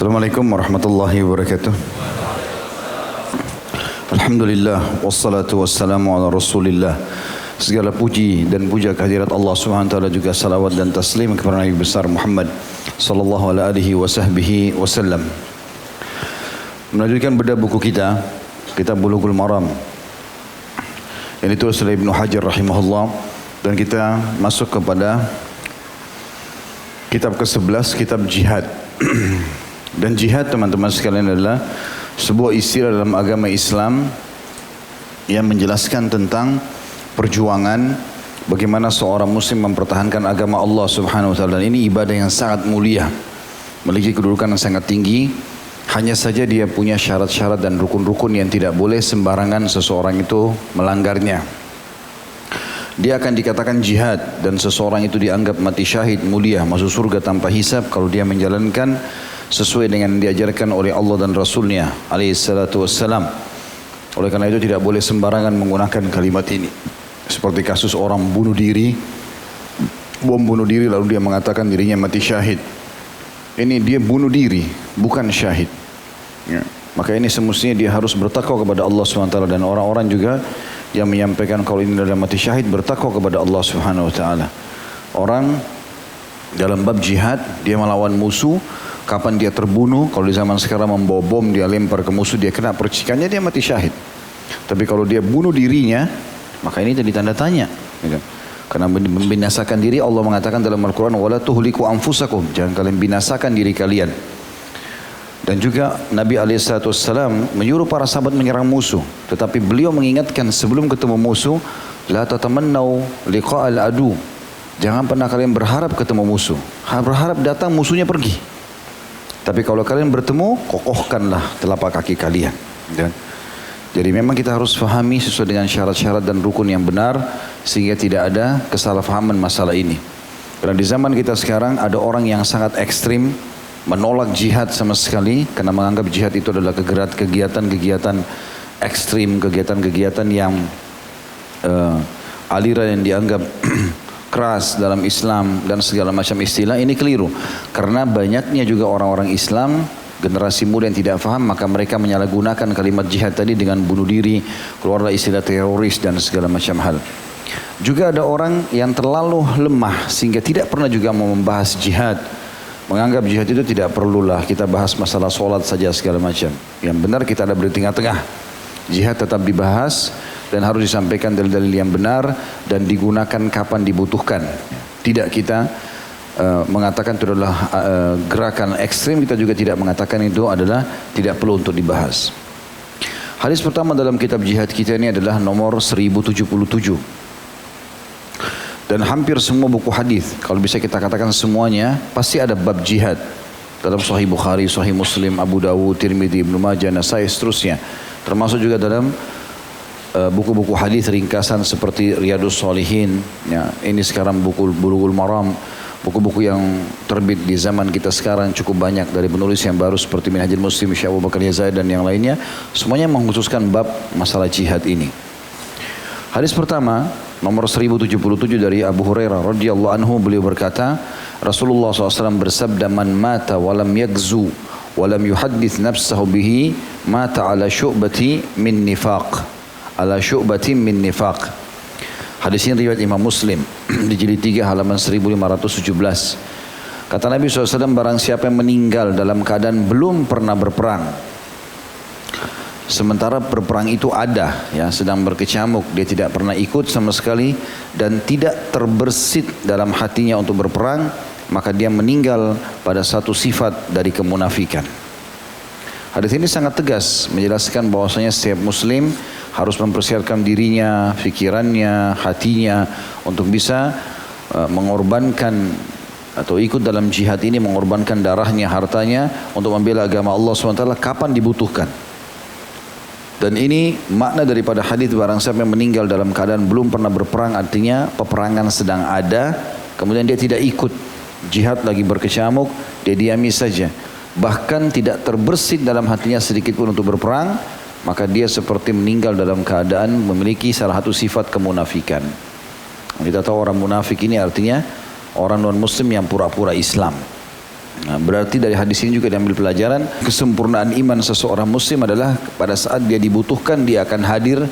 Assalamualaikum warahmatullahi wabarakatuh. Alhamdulillah wassalatu wassalamu ala Rasulillah. Segala puji dan puja kehadirat Allah Subhanahu wa taala juga salawat dan taslim kepada Nabi besar Muhammad sallallahu alaihi wasahbihi wasallam. Melanjutkan bedah buku kita, kitab Bulughul Maram. Yang ditulis oleh Ibnu Hajar rahimahullah dan kita masuk kepada kitab ke-11 kitab jihad. Dan jihad teman-teman sekalian adalah sebuah istilah dalam agama Islam yang menjelaskan tentang perjuangan bagaimana seorang muslim mempertahankan agama Allah Subhanahu wa taala. Ini ibadah yang sangat mulia. Memiliki kedudukan yang sangat tinggi. Hanya saja dia punya syarat-syarat dan rukun-rukun yang tidak boleh sembarangan seseorang itu melanggarnya. Dia akan dikatakan jihad dan seseorang itu dianggap mati syahid mulia masuk surga tanpa hisab kalau dia menjalankan sesuai dengan yang diajarkan oleh Allah dan Rasulnya alaihi salatu wassalam. Oleh karena itu tidak boleh sembarangan menggunakan kalimat ini. Seperti kasus orang bunuh diri, bom bunuh diri lalu dia mengatakan dirinya mati syahid. Ini dia bunuh diri, bukan syahid. Ya. Maka ini semestinya dia harus bertakwa kepada Allah SWT dan orang-orang juga yang menyampaikan kalau ini adalah mati syahid bertakwa kepada Allah Subhanahu wa taala. Orang dalam bab jihad dia melawan musuh kapan dia terbunuh, kalau di zaman sekarang membawa bom, dia lempar ke musuh, dia kena percikannya, dia mati syahid. Tapi kalau dia bunuh dirinya, maka ini jadi tanda tanya. Gitu. Karena membinasakan diri Allah mengatakan dalam Al-Quran wala tuhliku anfusakum jangan kalian binasakan diri kalian dan juga Nabi SAW menyuruh para sahabat menyerang musuh tetapi beliau mengingatkan sebelum ketemu musuh la tatamannau liqa'al adu jangan pernah kalian berharap ketemu musuh berharap datang musuhnya pergi tapi kalau kalian bertemu, kokohkanlah telapak kaki kalian. Dan jadi memang kita harus fahami sesuai dengan syarat-syarat dan rukun yang benar sehingga tidak ada kesalahpahaman masalah ini. Karena di zaman kita sekarang ada orang yang sangat ekstrim menolak jihad sama sekali karena menganggap jihad itu adalah kegiatan-kegiatan ekstrim, kegiatan-kegiatan yang uh, aliran yang dianggap keras dalam Islam dan segala macam istilah ini keliru. Karena banyaknya juga orang-orang Islam generasi muda yang tidak faham maka mereka menyalahgunakan kalimat jihad tadi dengan bunuh diri, keluarlah istilah teroris dan segala macam hal. Juga ada orang yang terlalu lemah sehingga tidak pernah juga mau membahas jihad. Menganggap jihad itu tidak perlulah kita bahas masalah solat saja segala macam. Yang benar kita ada di tengah-tengah. Jihad tetap dibahas, dan harus disampaikan dalil-dalil yang benar dan digunakan kapan dibutuhkan. Tidak kita uh, mengatakan itu adalah uh, gerakan ekstrim, kita juga tidak mengatakan itu adalah tidak perlu untuk dibahas. Hadis pertama dalam kitab jihad kita ini adalah nomor 1077. Dan hampir semua buku hadis, kalau bisa kita katakan semuanya, pasti ada bab jihad. Dalam Sahih Bukhari, Sahih Muslim, Abu Dawud, Tirmidzi, Ibnu Majah, Nasai, seterusnya. Termasuk juga dalam buku-buku hadis ringkasan seperti Riyadus Solihin, ya, ini sekarang buku Bulughul Maram, buku-buku yang terbit di zaman kita sekarang cukup banyak dari penulis yang baru seperti Minhajul Muslim, Syekh Abu Bakar Yazid dan yang lainnya, semuanya mengkhususkan bab masalah jihad ini. Hadis pertama nomor 1077 dari Abu Hurairah radhiyallahu anhu beliau berkata, Rasulullah SAW bersabda man mata walam yagzu walam yuhaddith nafsahu bihi mata ala syu'bati min nifaq ala syu'batin min nifaq. Hadis ini riwayat Imam Muslim di jilid 3 halaman 1517. Kata Nabi SAW barang siapa yang meninggal dalam keadaan belum pernah berperang. Sementara berperang itu ada ya sedang berkecamuk dia tidak pernah ikut sama sekali dan tidak terbersit dalam hatinya untuk berperang maka dia meninggal pada satu sifat dari kemunafikan. Hadis ini sangat tegas menjelaskan bahwasanya setiap muslim harus mempersiapkan dirinya, pikirannya, hatinya untuk bisa uh, mengorbankan atau ikut dalam jihad ini mengorbankan darahnya, hartanya untuk membela agama Allah SWT kapan dibutuhkan. Dan ini makna daripada hadis barang siapa yang meninggal dalam keadaan belum pernah berperang artinya peperangan sedang ada kemudian dia tidak ikut jihad lagi berkecamuk dia diami saja bahkan tidak terbersit dalam hatinya sedikit pun untuk berperang, maka dia seperti meninggal dalam keadaan memiliki salah satu sifat kemunafikan. Kita tahu orang munafik ini artinya orang non muslim yang pura-pura Islam. Nah, berarti dari hadis ini juga diambil pelajaran kesempurnaan iman seseorang muslim adalah pada saat dia dibutuhkan dia akan hadir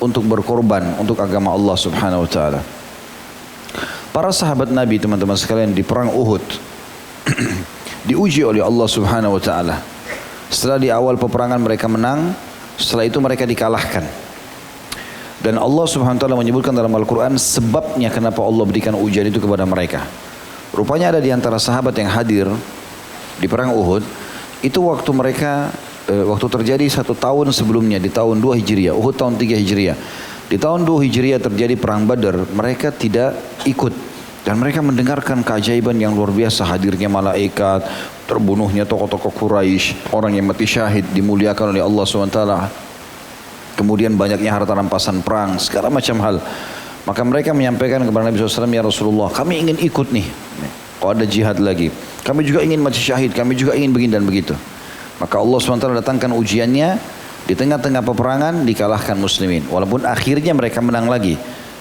untuk berkorban untuk agama Allah Subhanahu wa taala. Para sahabat Nabi teman-teman sekalian di perang Uhud diuji oleh Allah Subhanahu wa taala. Setelah di awal peperangan mereka menang, setelah itu mereka dikalahkan. Dan Allah Subhanahu wa taala menyebutkan dalam Al-Qur'an sebabnya kenapa Allah berikan ujian itu kepada mereka. Rupanya ada di antara sahabat yang hadir di perang Uhud itu waktu mereka e, waktu terjadi satu tahun sebelumnya di tahun 2 Hijriah, Uhud tahun 3 Hijriah. Di tahun 2 Hijriah terjadi perang Badar, mereka tidak ikut dan mereka mendengarkan keajaiban yang luar biasa hadirnya malaikat, terbunuhnya tokoh-tokoh Quraisy, orang yang mati syahid dimuliakan oleh Allah SWT. Kemudian banyaknya harta rampasan perang, segala macam hal. Maka mereka menyampaikan kepada Nabi SAW, Ya Rasulullah, kami ingin ikut nih. Kalau ada jihad lagi. Kami juga ingin mati syahid, kami juga ingin begini dan begitu. Maka Allah SWT datangkan ujiannya, di tengah-tengah peperangan dikalahkan muslimin. Walaupun akhirnya mereka menang lagi.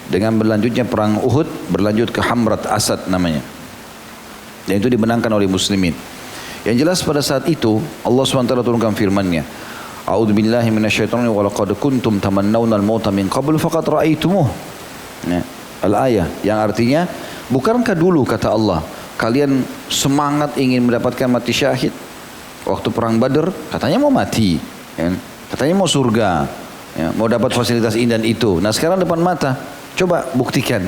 Dengan berlanjutnya perang Uhud, berlanjut ke Hamrat Asad namanya. Dan itu dimenangkan oleh muslimin. Yang jelas pada saat itu, Allah SWT turunkan firman-Nya. A'udzu billahi minasyaitonir wa laqad kuntum tamannawna al-mauta min qabl faqad ra'aitumuh. Ya, al-ayah yang artinya bukankah dulu kata Allah kalian semangat ingin mendapatkan mati syahid? Waktu perang Badar katanya mau mati ya, katanya mau surga ya, mau dapat fasilitas ini dan itu. Nah sekarang depan mata coba buktikan.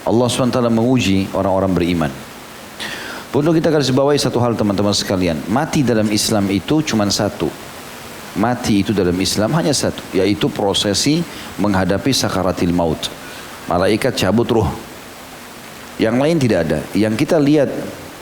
Allah SWT menguji orang-orang beriman Perlu kita garis bawahi satu hal teman-teman sekalian. Mati dalam Islam itu cuma satu. Mati itu dalam Islam hanya satu yaitu prosesi menghadapi sakaratil maut. Malaikat cabut ruh. Yang lain tidak ada. Yang kita lihat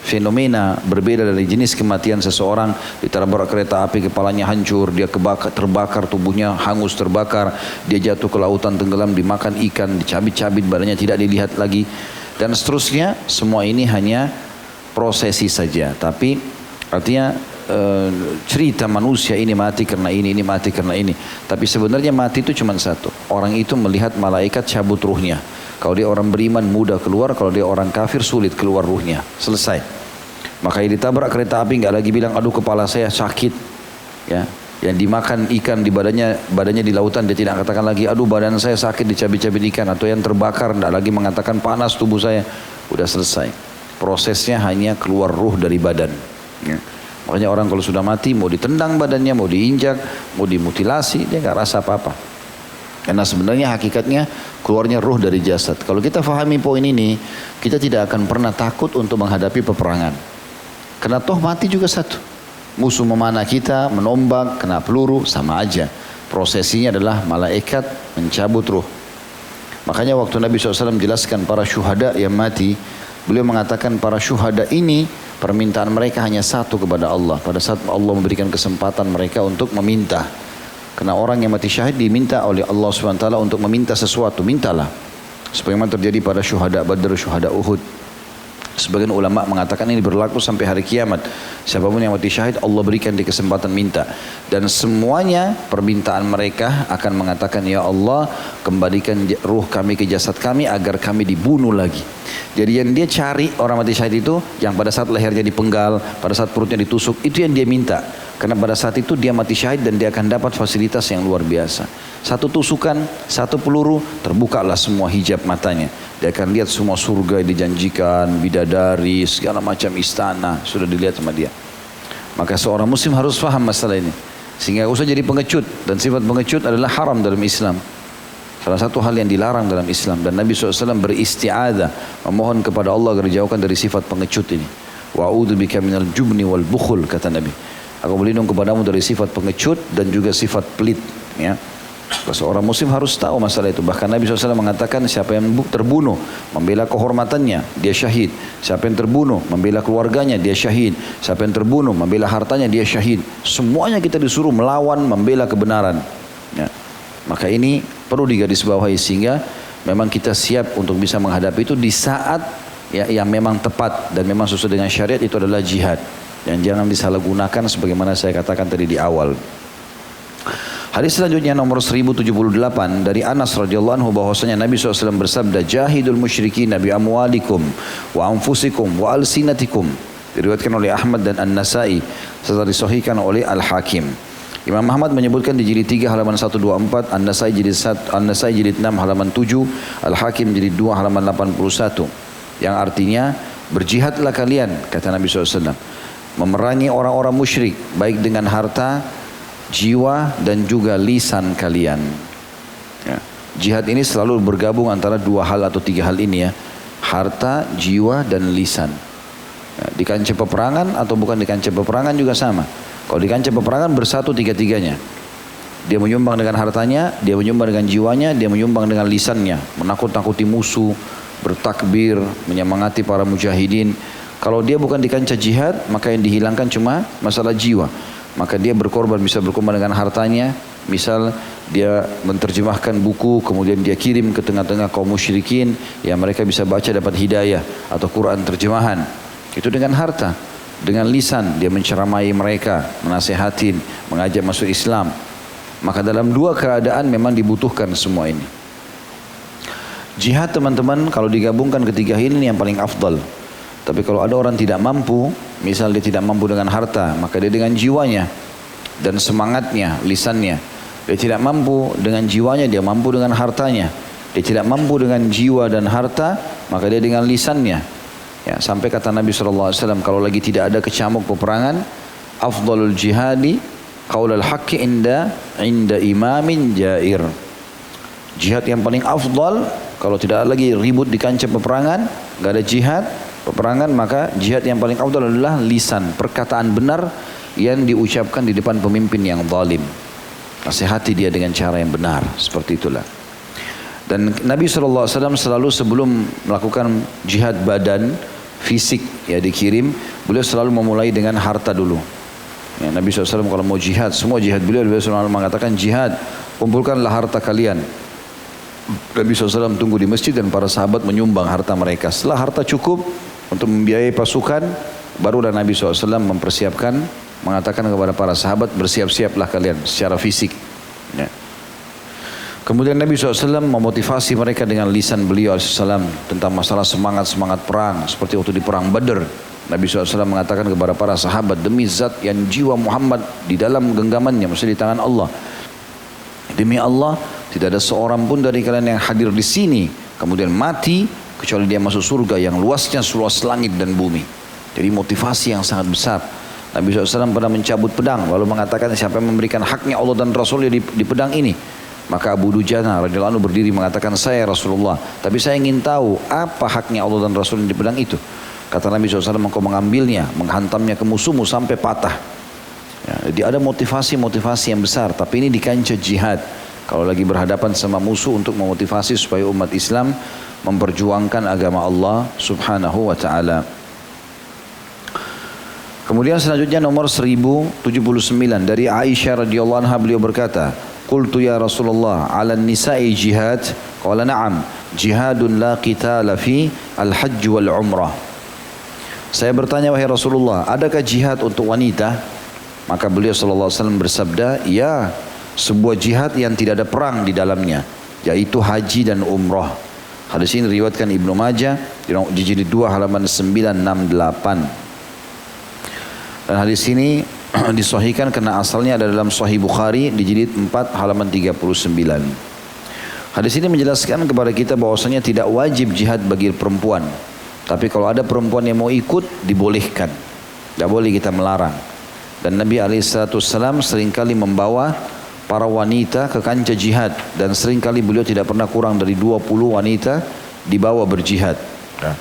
fenomena berbeda dari jenis kematian seseorang. Ditabrak kereta api kepalanya hancur dia kebakar, terbakar tubuhnya hangus terbakar. Dia jatuh ke lautan tenggelam dimakan ikan dicabit-cabit badannya tidak dilihat lagi. Dan seterusnya semua ini hanya prosesi saja. Tapi artinya e, cerita manusia ini mati karena ini ini mati karena ini. Tapi sebenarnya mati itu cuma satu. Orang itu melihat malaikat cabut ruhnya. Kalau dia orang beriman mudah keluar, kalau dia orang kafir sulit keluar ruhnya. Selesai. Makanya ditabrak kereta api nggak lagi bilang aduh kepala saya sakit. Ya, yang dimakan ikan di badannya badannya di lautan dia tidak katakan lagi aduh badan saya sakit dicabik-cabik ikan. Atau yang terbakar tidak lagi mengatakan panas tubuh saya. Udah selesai prosesnya hanya keluar ruh dari badan ya. makanya orang kalau sudah mati mau ditendang badannya mau diinjak mau dimutilasi dia nggak rasa apa-apa karena sebenarnya hakikatnya keluarnya ruh dari jasad. Kalau kita fahami poin ini, kita tidak akan pernah takut untuk menghadapi peperangan. Karena toh mati juga satu. Musuh memanah kita, menombak, kena peluru, sama aja. Prosesinya adalah malaikat mencabut ruh. Makanya waktu Nabi SAW menjelaskan para syuhada yang mati, beliau mengatakan para syuhada ini permintaan mereka hanya satu kepada Allah. Pada saat Allah memberikan kesempatan mereka untuk meminta. Karena orang yang mati syahid diminta oleh Allah SWT untuk meminta sesuatu, mintalah. Sebagaimana terjadi pada syuhada Badr, syuhada Uhud. Sebagian ulama mengatakan ini berlaku sampai hari kiamat. Siapa pun yang mati syahid Allah berikan di kesempatan minta. Dan semuanya permintaan mereka akan mengatakan ya Allah kembalikan ruh kami ke jasad kami agar kami dibunuh lagi. Jadi yang dia cari orang mati syahid itu yang pada saat lehernya dipenggal, pada saat perutnya ditusuk itu yang dia minta. Karena pada saat itu dia mati syahid dan dia akan dapat fasilitas yang luar biasa. Satu tusukan, satu peluru, terbukalah semua hijab matanya. Dia akan lihat semua surga yang dijanjikan, bidadari, segala macam istana. Sudah dilihat sama dia. Maka seorang muslim harus faham masalah ini. Sehingga usah jadi pengecut. Dan sifat pengecut adalah haram dalam Islam. Salah satu hal yang dilarang dalam Islam. Dan Nabi SAW beristiada. Memohon kepada Allah agar dijauhkan dari sifat pengecut ini. Wa'udhu bika minal jubni wal bukhul kata Nabi. Aku berlindung kepadamu dari sifat pengecut dan juga sifat pelit. Ya. Seorang muslim harus tahu masalah itu. Bahkan Nabi SAW mengatakan siapa yang terbunuh, membela kehormatannya, dia syahid. Siapa yang terbunuh, membela keluarganya, dia syahid. Siapa yang terbunuh, membela hartanya, dia syahid. Semuanya kita disuruh melawan, membela kebenaran. Ya. Maka ini perlu digarisbawahi sehingga memang kita siap untuk bisa menghadapi itu di saat ya, yang memang tepat dan memang sesuai dengan syariat itu adalah jihad. Dan jangan disalahgunakan sebagaimana saya katakan tadi di awal. Hadis selanjutnya nomor 1078 dari Anas radhiyallahu anhu bahwasanya Nabi SAW bersabda jahidul musyrikin nabi amwalikum wa anfusikum wa alsinatikum Diriwayatkan oleh Ahmad dan An-Nasai serta disahihkan oleh Al-Hakim. Imam Ahmad menyebutkan di jilid 3 halaman 124, An-Nasai jilid 1, An-Nasai jilid 6 halaman 7, Al-Hakim jilid 2 halaman 81. Yang artinya berjihadlah kalian kata Nabi SAW memerangi orang-orang musyrik baik dengan harta, jiwa dan juga lisan kalian. Ya. Jihad ini selalu bergabung antara dua hal atau tiga hal ini ya. Harta, jiwa dan lisan. Ya, di kancah peperangan atau bukan di kancah peperangan juga sama. Kalau di kancah peperangan bersatu tiga-tiganya. Dia menyumbang dengan hartanya, dia menyumbang dengan jiwanya, dia menyumbang dengan lisannya. Menakut-nakuti musuh, bertakbir, menyemangati para mujahidin. Kalau dia bukan di kancah jihad, maka yang dihilangkan cuma masalah jiwa. Maka dia berkorban, bisa berkorban dengan hartanya. Misal dia menerjemahkan buku, kemudian dia kirim ke tengah-tengah kaum musyrikin, yang mereka bisa baca dapat hidayah atau Quran terjemahan. Itu dengan harta dengan lisan dia menceramai mereka, menasehatin, mengajak masuk Islam. Maka dalam dua keadaan memang dibutuhkan semua ini. Jihad teman-teman kalau digabungkan ketiga ini yang paling afdal. Tapi kalau ada orang tidak mampu, misal dia tidak mampu dengan harta, maka dia dengan jiwanya dan semangatnya, lisannya. Dia tidak mampu dengan jiwanya, dia mampu dengan hartanya. Dia tidak mampu dengan jiwa dan harta, maka dia dengan lisannya. Ya, sampai kata Nabi SAW, kalau lagi tidak ada kecamuk peperangan, afdalul jihadi qaulul haqqi inda inda imamin jair. Jihad yang paling afdal kalau tidak lagi ribut di kancah peperangan, nggak ada jihad peperangan maka jihad yang paling afdal adalah lisan, perkataan benar yang diucapkan di depan pemimpin yang zalim. Nasihati dia dengan cara yang benar, seperti itulah. Dan Nabi SAW selalu sebelum melakukan jihad badan, fisik ya dikirim, beliau selalu memulai dengan harta dulu. Ya, Nabi SAW kalau mau jihad, semua jihad beliau, beliau selalu mengatakan jihad, kumpulkanlah harta kalian. Nabi SAW tunggu di masjid dan para sahabat menyumbang harta mereka. Setelah harta cukup untuk membiayai pasukan, barulah Nabi SAW mempersiapkan, mengatakan kepada para sahabat bersiap-siaplah kalian secara fisik. Ya. Kemudian Nabi SAW memotivasi mereka dengan lisan beliau SAW tentang masalah semangat-semangat perang. Seperti waktu di perang Badr. Nabi SAW mengatakan kepada para sahabat, demi zat yang jiwa Muhammad di dalam genggamannya, maksudnya di tangan Allah. Demi Allah, tidak ada seorang pun dari kalian yang hadir di sini, kemudian mati, kecuali dia masuk surga yang luasnya seluas langit dan bumi. Jadi motivasi yang sangat besar. Nabi SAW pernah mencabut pedang, lalu mengatakan siapa yang memberikan haknya Allah dan Rasulnya di, di pedang ini. Maka Abu Dujana radhiyallahu anhu berdiri mengatakan saya Rasulullah. Tapi saya ingin tahu apa haknya Allah dan Rasul di pedang itu. Kata Nabi SAW engkau mengambilnya, menghantamnya ke musuhmu sampai patah. Ya, jadi ada motivasi-motivasi yang besar. Tapi ini di kancah jihad. Kalau lagi berhadapan sama musuh untuk memotivasi supaya umat Islam memperjuangkan agama Allah subhanahu wa ta'ala. Kemudian selanjutnya nomor 1079 dari Aisyah radhiyallahu anha beliau berkata, Qultu ya Rasulullah ala nisa'i jihad? Qala na'am Jihadun la qitala fi al-hajj wal umrah Saya bertanya wahai Rasulullah Adakah jihad untuk wanita? Maka beliau SAW bersabda Ya sebuah jihad yang tidak ada perang di dalamnya Yaitu haji dan umrah Hadis ini riwayatkan Ibnu Majah di jilid 2 halaman 968 Dan hadis ini disahihkan karena asalnya ada dalam Sahih Bukhari di jilid 4 halaman 39. Hadis ini menjelaskan kepada kita bahwasanya tidak wajib jihad bagi perempuan. Tapi kalau ada perempuan yang mau ikut dibolehkan. Tidak boleh kita melarang. Dan Nabi Alaihissalam sering kali membawa para wanita ke kancah jihad. Dan sering kali beliau tidak pernah kurang dari 20 wanita dibawa berjihad. Nah,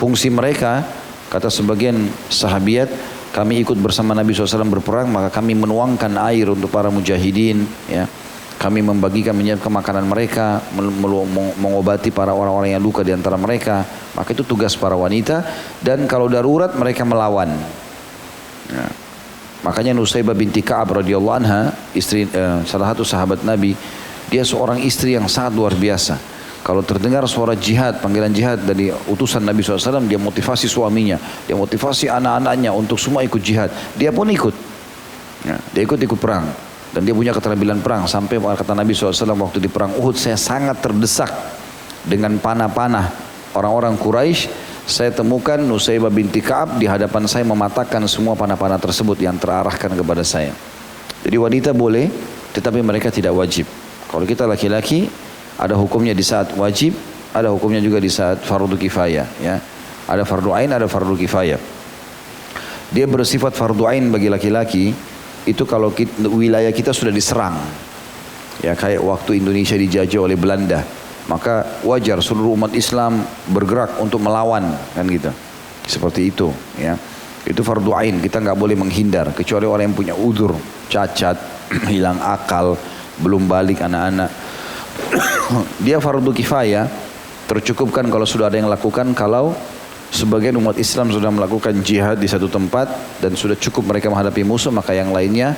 fungsi mereka kata sebagian sahabiat kami ikut bersama Nabi SAW berperang maka kami menuangkan air untuk para mujahidin ya. Kami membagikan menyiapkan makanan mereka mengobati para orang-orang yang luka di antara mereka. Maka itu tugas para wanita. Dan kalau darurat mereka melawan. Ya. Makanya Nusaybah binti Ka'ab radhiyallahu anha istri eh, salah satu sahabat Nabi dia seorang istri yang sangat luar biasa kalau terdengar suara jihad, panggilan jihad dari utusan Nabi SAW, dia motivasi suaminya, dia motivasi anak-anaknya untuk semua ikut jihad. Dia pun ikut. Ya, dia ikut-ikut perang. Dan dia punya keterampilan perang. Sampai kata Nabi SAW waktu di perang Uhud, saya sangat terdesak dengan panah-panah orang-orang Quraisy Saya temukan Nusaybah binti Ka'ab di hadapan saya mematahkan semua panah-panah tersebut yang terarahkan kepada saya. Jadi wanita boleh, tetapi mereka tidak wajib. Kalau kita laki-laki, ada hukumnya di saat wajib, ada hukumnya juga di saat fardu kifayah. Ya. Ada fardu ain, ada fardu kifayah. Dia bersifat fardu ain bagi laki-laki, itu kalau kita, wilayah kita sudah diserang. Ya kayak waktu Indonesia dijajah oleh Belanda, maka wajar seluruh umat Islam bergerak untuk melawan kan gitu. Seperti itu, ya. Itu fardu ain, kita nggak boleh menghindar kecuali orang yang punya udur, cacat, hilang akal, belum balik anak-anak. Dia fardu kifayah, tercukupkan kalau sudah ada yang lakukan kalau sebagian umat Islam sudah melakukan jihad di satu tempat dan sudah cukup mereka menghadapi musuh maka yang lainnya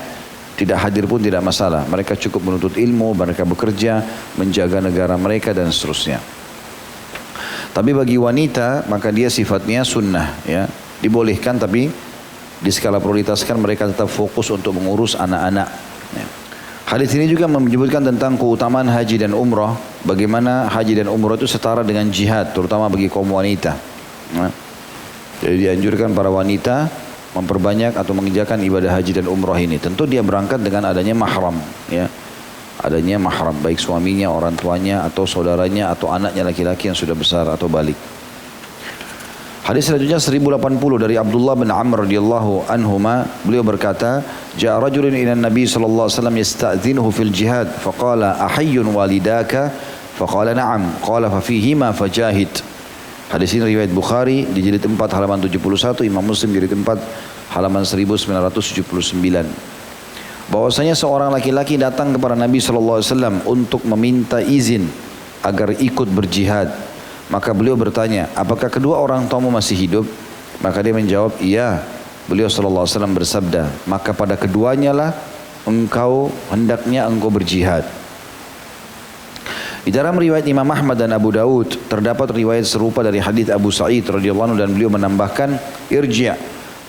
tidak hadir pun tidak masalah. Mereka cukup menuntut ilmu, mereka bekerja, menjaga negara mereka dan seterusnya. Tapi bagi wanita maka dia sifatnya sunnah ya dibolehkan tapi di skala prioritaskan mereka tetap fokus untuk mengurus anak-anak. Ya. Hadis ini juga menyebutkan tentang keutamaan haji dan umrah, bagaimana haji dan umrah itu setara dengan jihad, terutama bagi kaum wanita. Ya. Jadi dianjurkan para wanita memperbanyak atau mengerjakan ibadah haji dan umrah ini. Tentu dia berangkat dengan adanya mahram, ya. Adanya mahram, baik suaminya, orang tuanya, atau saudaranya, atau anaknya laki-laki yang sudah besar atau balik. Hadis selanjutnya 1080 dari Abdullah bin Amr radhiyallahu anhuma beliau berkata jaa rajulun ila Nabi sallallahu alaihi wasallam yasta'dhinuhu fil jihad faqala ahayyun walidaka faqala na'am qala fa fihima fajahid Hadis ini riwayat Bukhari di jilid 4 halaman 71 Imam Muslim jilid 4 halaman 1979 bahwasanya seorang laki-laki datang kepada Nabi sallallahu alaihi wasallam untuk meminta izin agar ikut berjihad maka beliau bertanya, apakah kedua orang tuamu masih hidup? Maka dia menjawab, iya. Beliau SAW bersabda, maka pada keduanya lah engkau hendaknya engkau berjihad. Di dalam riwayat Imam Ahmad dan Abu Daud terdapat riwayat serupa dari hadis Abu Sa'id radhiyallahu anhu dan beliau menambahkan irji'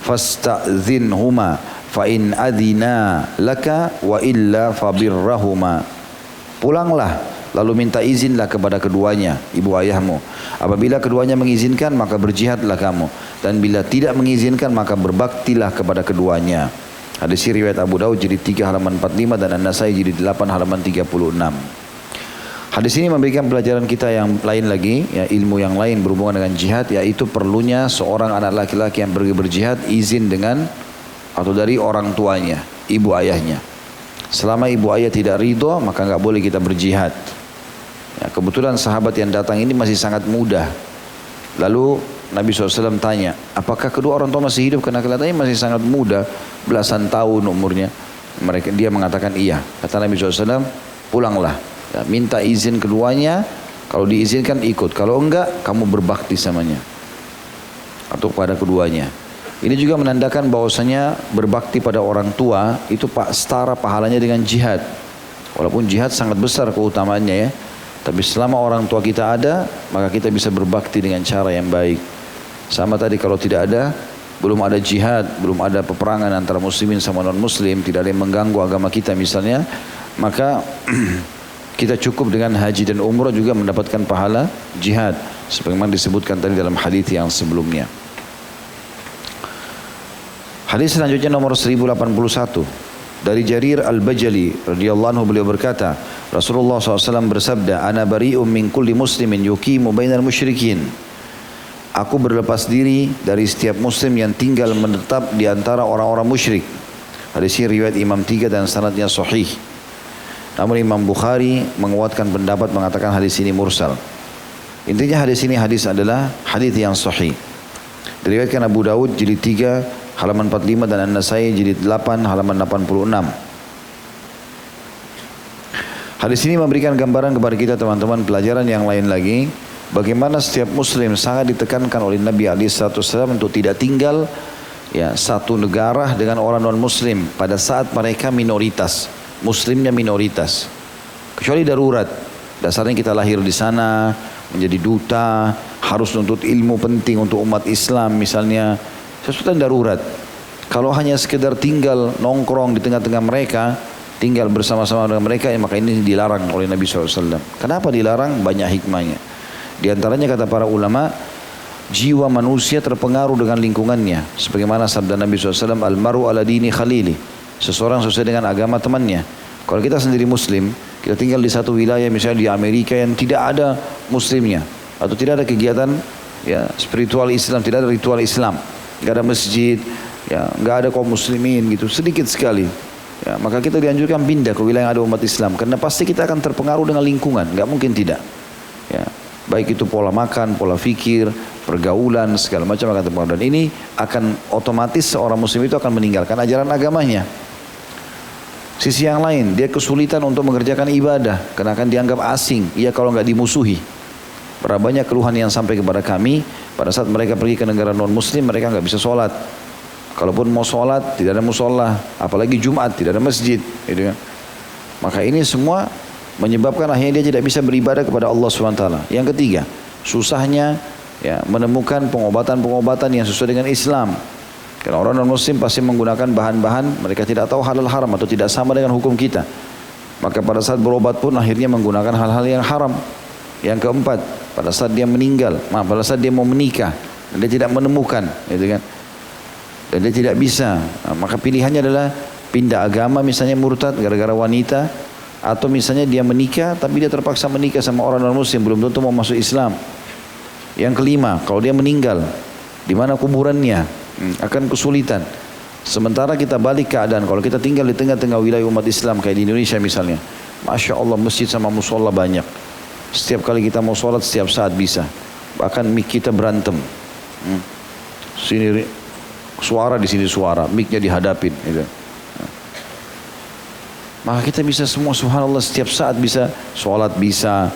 fasta'dhinhuma fa in adina laka wa illa fabirrahuma. Pulanglah lalu minta izinlah kepada keduanya, ibu ayahmu. Apabila keduanya mengizinkan, maka berjihadlah kamu. Dan bila tidak mengizinkan, maka berbaktilah kepada keduanya. Hadis riwayat Abu Daud jadi 3 halaman 45 dan An-Nasai jadi 8 halaman 36. Hadis ini memberikan pelajaran kita yang lain lagi, ya ilmu yang lain berhubungan dengan jihad, yaitu perlunya seorang anak laki-laki yang pergi berjihad izin dengan atau dari orang tuanya, ibu ayahnya. Selama ibu ayah tidak ridho, maka nggak boleh kita berjihad. Ya, kebetulan sahabat yang datang ini masih sangat muda. Lalu Nabi SAW tanya, apakah kedua orang tua masih hidup? Karena kelihatannya masih sangat muda, belasan tahun umurnya. Mereka dia mengatakan iya. Kata Nabi SAW, pulanglah. Ya, minta izin keduanya. Kalau diizinkan ikut. Kalau enggak, kamu berbakti samanya. Atau pada keduanya. Ini juga menandakan bahwasanya berbakti pada orang tua itu pak setara pahalanya dengan jihad. Walaupun jihad sangat besar keutamaannya ya. Tapi selama orang tua kita ada, maka kita bisa berbakti dengan cara yang baik. Sama tadi kalau tidak ada, belum ada jihad, belum ada peperangan antara muslimin sama non muslim, tidak ada yang mengganggu agama kita misalnya, maka kita cukup dengan haji dan umrah juga mendapatkan pahala jihad sebagaimana disebutkan tadi dalam hadis yang sebelumnya. Hadis selanjutnya nomor 1081 dari Jarir Al-Bajali radhiyallahu anhu beliau berkata, Rasulullah SAW bersabda, "Ana bari'um min kulli muslimin yuqimu bainal musyrikin." Aku berlepas diri dari setiap muslim yang tinggal menetap di antara orang-orang musyrik. Hadis ini riwayat Imam Tiga dan sanadnya sahih. Namun Imam Bukhari menguatkan pendapat mengatakan hadis ini mursal. Intinya hadis ini hadis adalah hadis yang sahih. Diriwayatkan Abu Dawud jilid 3 halaman 45 dan An-Nasai jilid 8 halaman 86. Hadis ini memberikan gambaran kepada kita teman-teman pelajaran yang lain lagi bagaimana setiap muslim sangat ditekankan oleh Nabi Ali SAW untuk tidak tinggal ya satu negara dengan orang non muslim pada saat mereka minoritas muslimnya minoritas kecuali darurat dasarnya kita lahir di sana menjadi duta harus nuntut ilmu penting untuk umat Islam misalnya sesuatu yang darurat. Kalau hanya sekedar tinggal nongkrong di tengah-tengah mereka, tinggal bersama-sama dengan mereka, ya maka ini dilarang oleh Nabi SAW. Kenapa dilarang? Banyak hikmahnya. Di antaranya kata para ulama, jiwa manusia terpengaruh dengan lingkungannya. Sebagaimana sabda Nabi SAW, Al-maru ala dini khalili. Seseorang sesuai dengan agama temannya. Kalau kita sendiri muslim, kita tinggal di satu wilayah misalnya di Amerika yang tidak ada muslimnya. Atau tidak ada kegiatan ya spiritual Islam, tidak ada ritual Islam. Tidak ada masjid, ya nggak ada kaum muslimin gitu, sedikit sekali. Ya, maka kita dianjurkan pindah ke wilayah yang ada umat Islam karena pasti kita akan terpengaruh dengan lingkungan, nggak mungkin tidak. Ya, baik itu pola makan, pola fikir, pergaulan segala macam akan terpengaruh dan ini akan otomatis seorang muslim itu akan meninggalkan ajaran agamanya. Sisi yang lain, dia kesulitan untuk mengerjakan ibadah karena akan dianggap asing. Ia kalau nggak dimusuhi. Berapa banyak keluhan yang sampai kepada kami pada saat mereka pergi ke negara non muslim mereka nggak bisa sholat. Kalaupun mau sholat tidak ada musola, apalagi Jumat tidak ada masjid, gitu kan. Maka ini semua menyebabkan akhirnya dia tidak bisa beribadah kepada Allah SWT. Yang ketiga, susahnya ya menemukan pengobatan-pengobatan yang sesuai dengan Islam. Karena orang non muslim pasti menggunakan bahan-bahan mereka tidak tahu halal haram atau tidak sama dengan hukum kita. Maka pada saat berobat pun akhirnya menggunakan hal-hal yang haram. Yang keempat, pada saat dia meninggal, maaf, pada saat dia mau menikah, dia tidak menemukan, gitu kan dan dia tidak bisa nah, maka pilihannya adalah pindah agama misalnya murtad gara-gara wanita atau misalnya dia menikah tapi dia terpaksa menikah sama orang non muslim belum tentu mau masuk Islam yang kelima kalau dia meninggal di mana kuburannya hmm, akan kesulitan sementara kita balik keadaan kalau kita tinggal di tengah-tengah wilayah umat Islam kayak di Indonesia misalnya Masya Allah masjid sama musola banyak setiap kali kita mau sholat setiap saat bisa bahkan mik kita berantem hmm. sini suara di sini suara, miknya dihadapin. Gitu. Maka kita bisa semua subhanallah setiap saat bisa sholat bisa,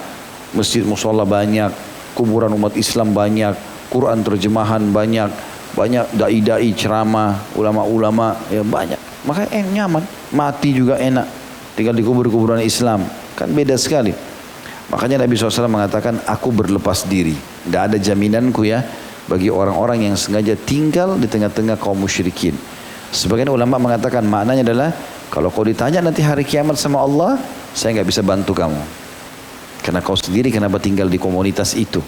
masjid musola banyak, kuburan umat Islam banyak, Quran terjemahan banyak, banyak dai-dai ceramah, ulama-ulama ya banyak. Maka eh, nyaman, mati juga enak. Tinggal di kubur-kuburan Islam, kan beda sekali. Makanya Nabi SAW mengatakan, aku berlepas diri. Tidak ada jaminanku ya, bagi orang-orang yang sengaja tinggal di tengah-tengah kaum musyrikin. Sebagian ulama mengatakan maknanya adalah kalau kau ditanya nanti hari kiamat sama Allah, saya nggak bisa bantu kamu. Karena kau sendiri kenapa tinggal di komunitas itu.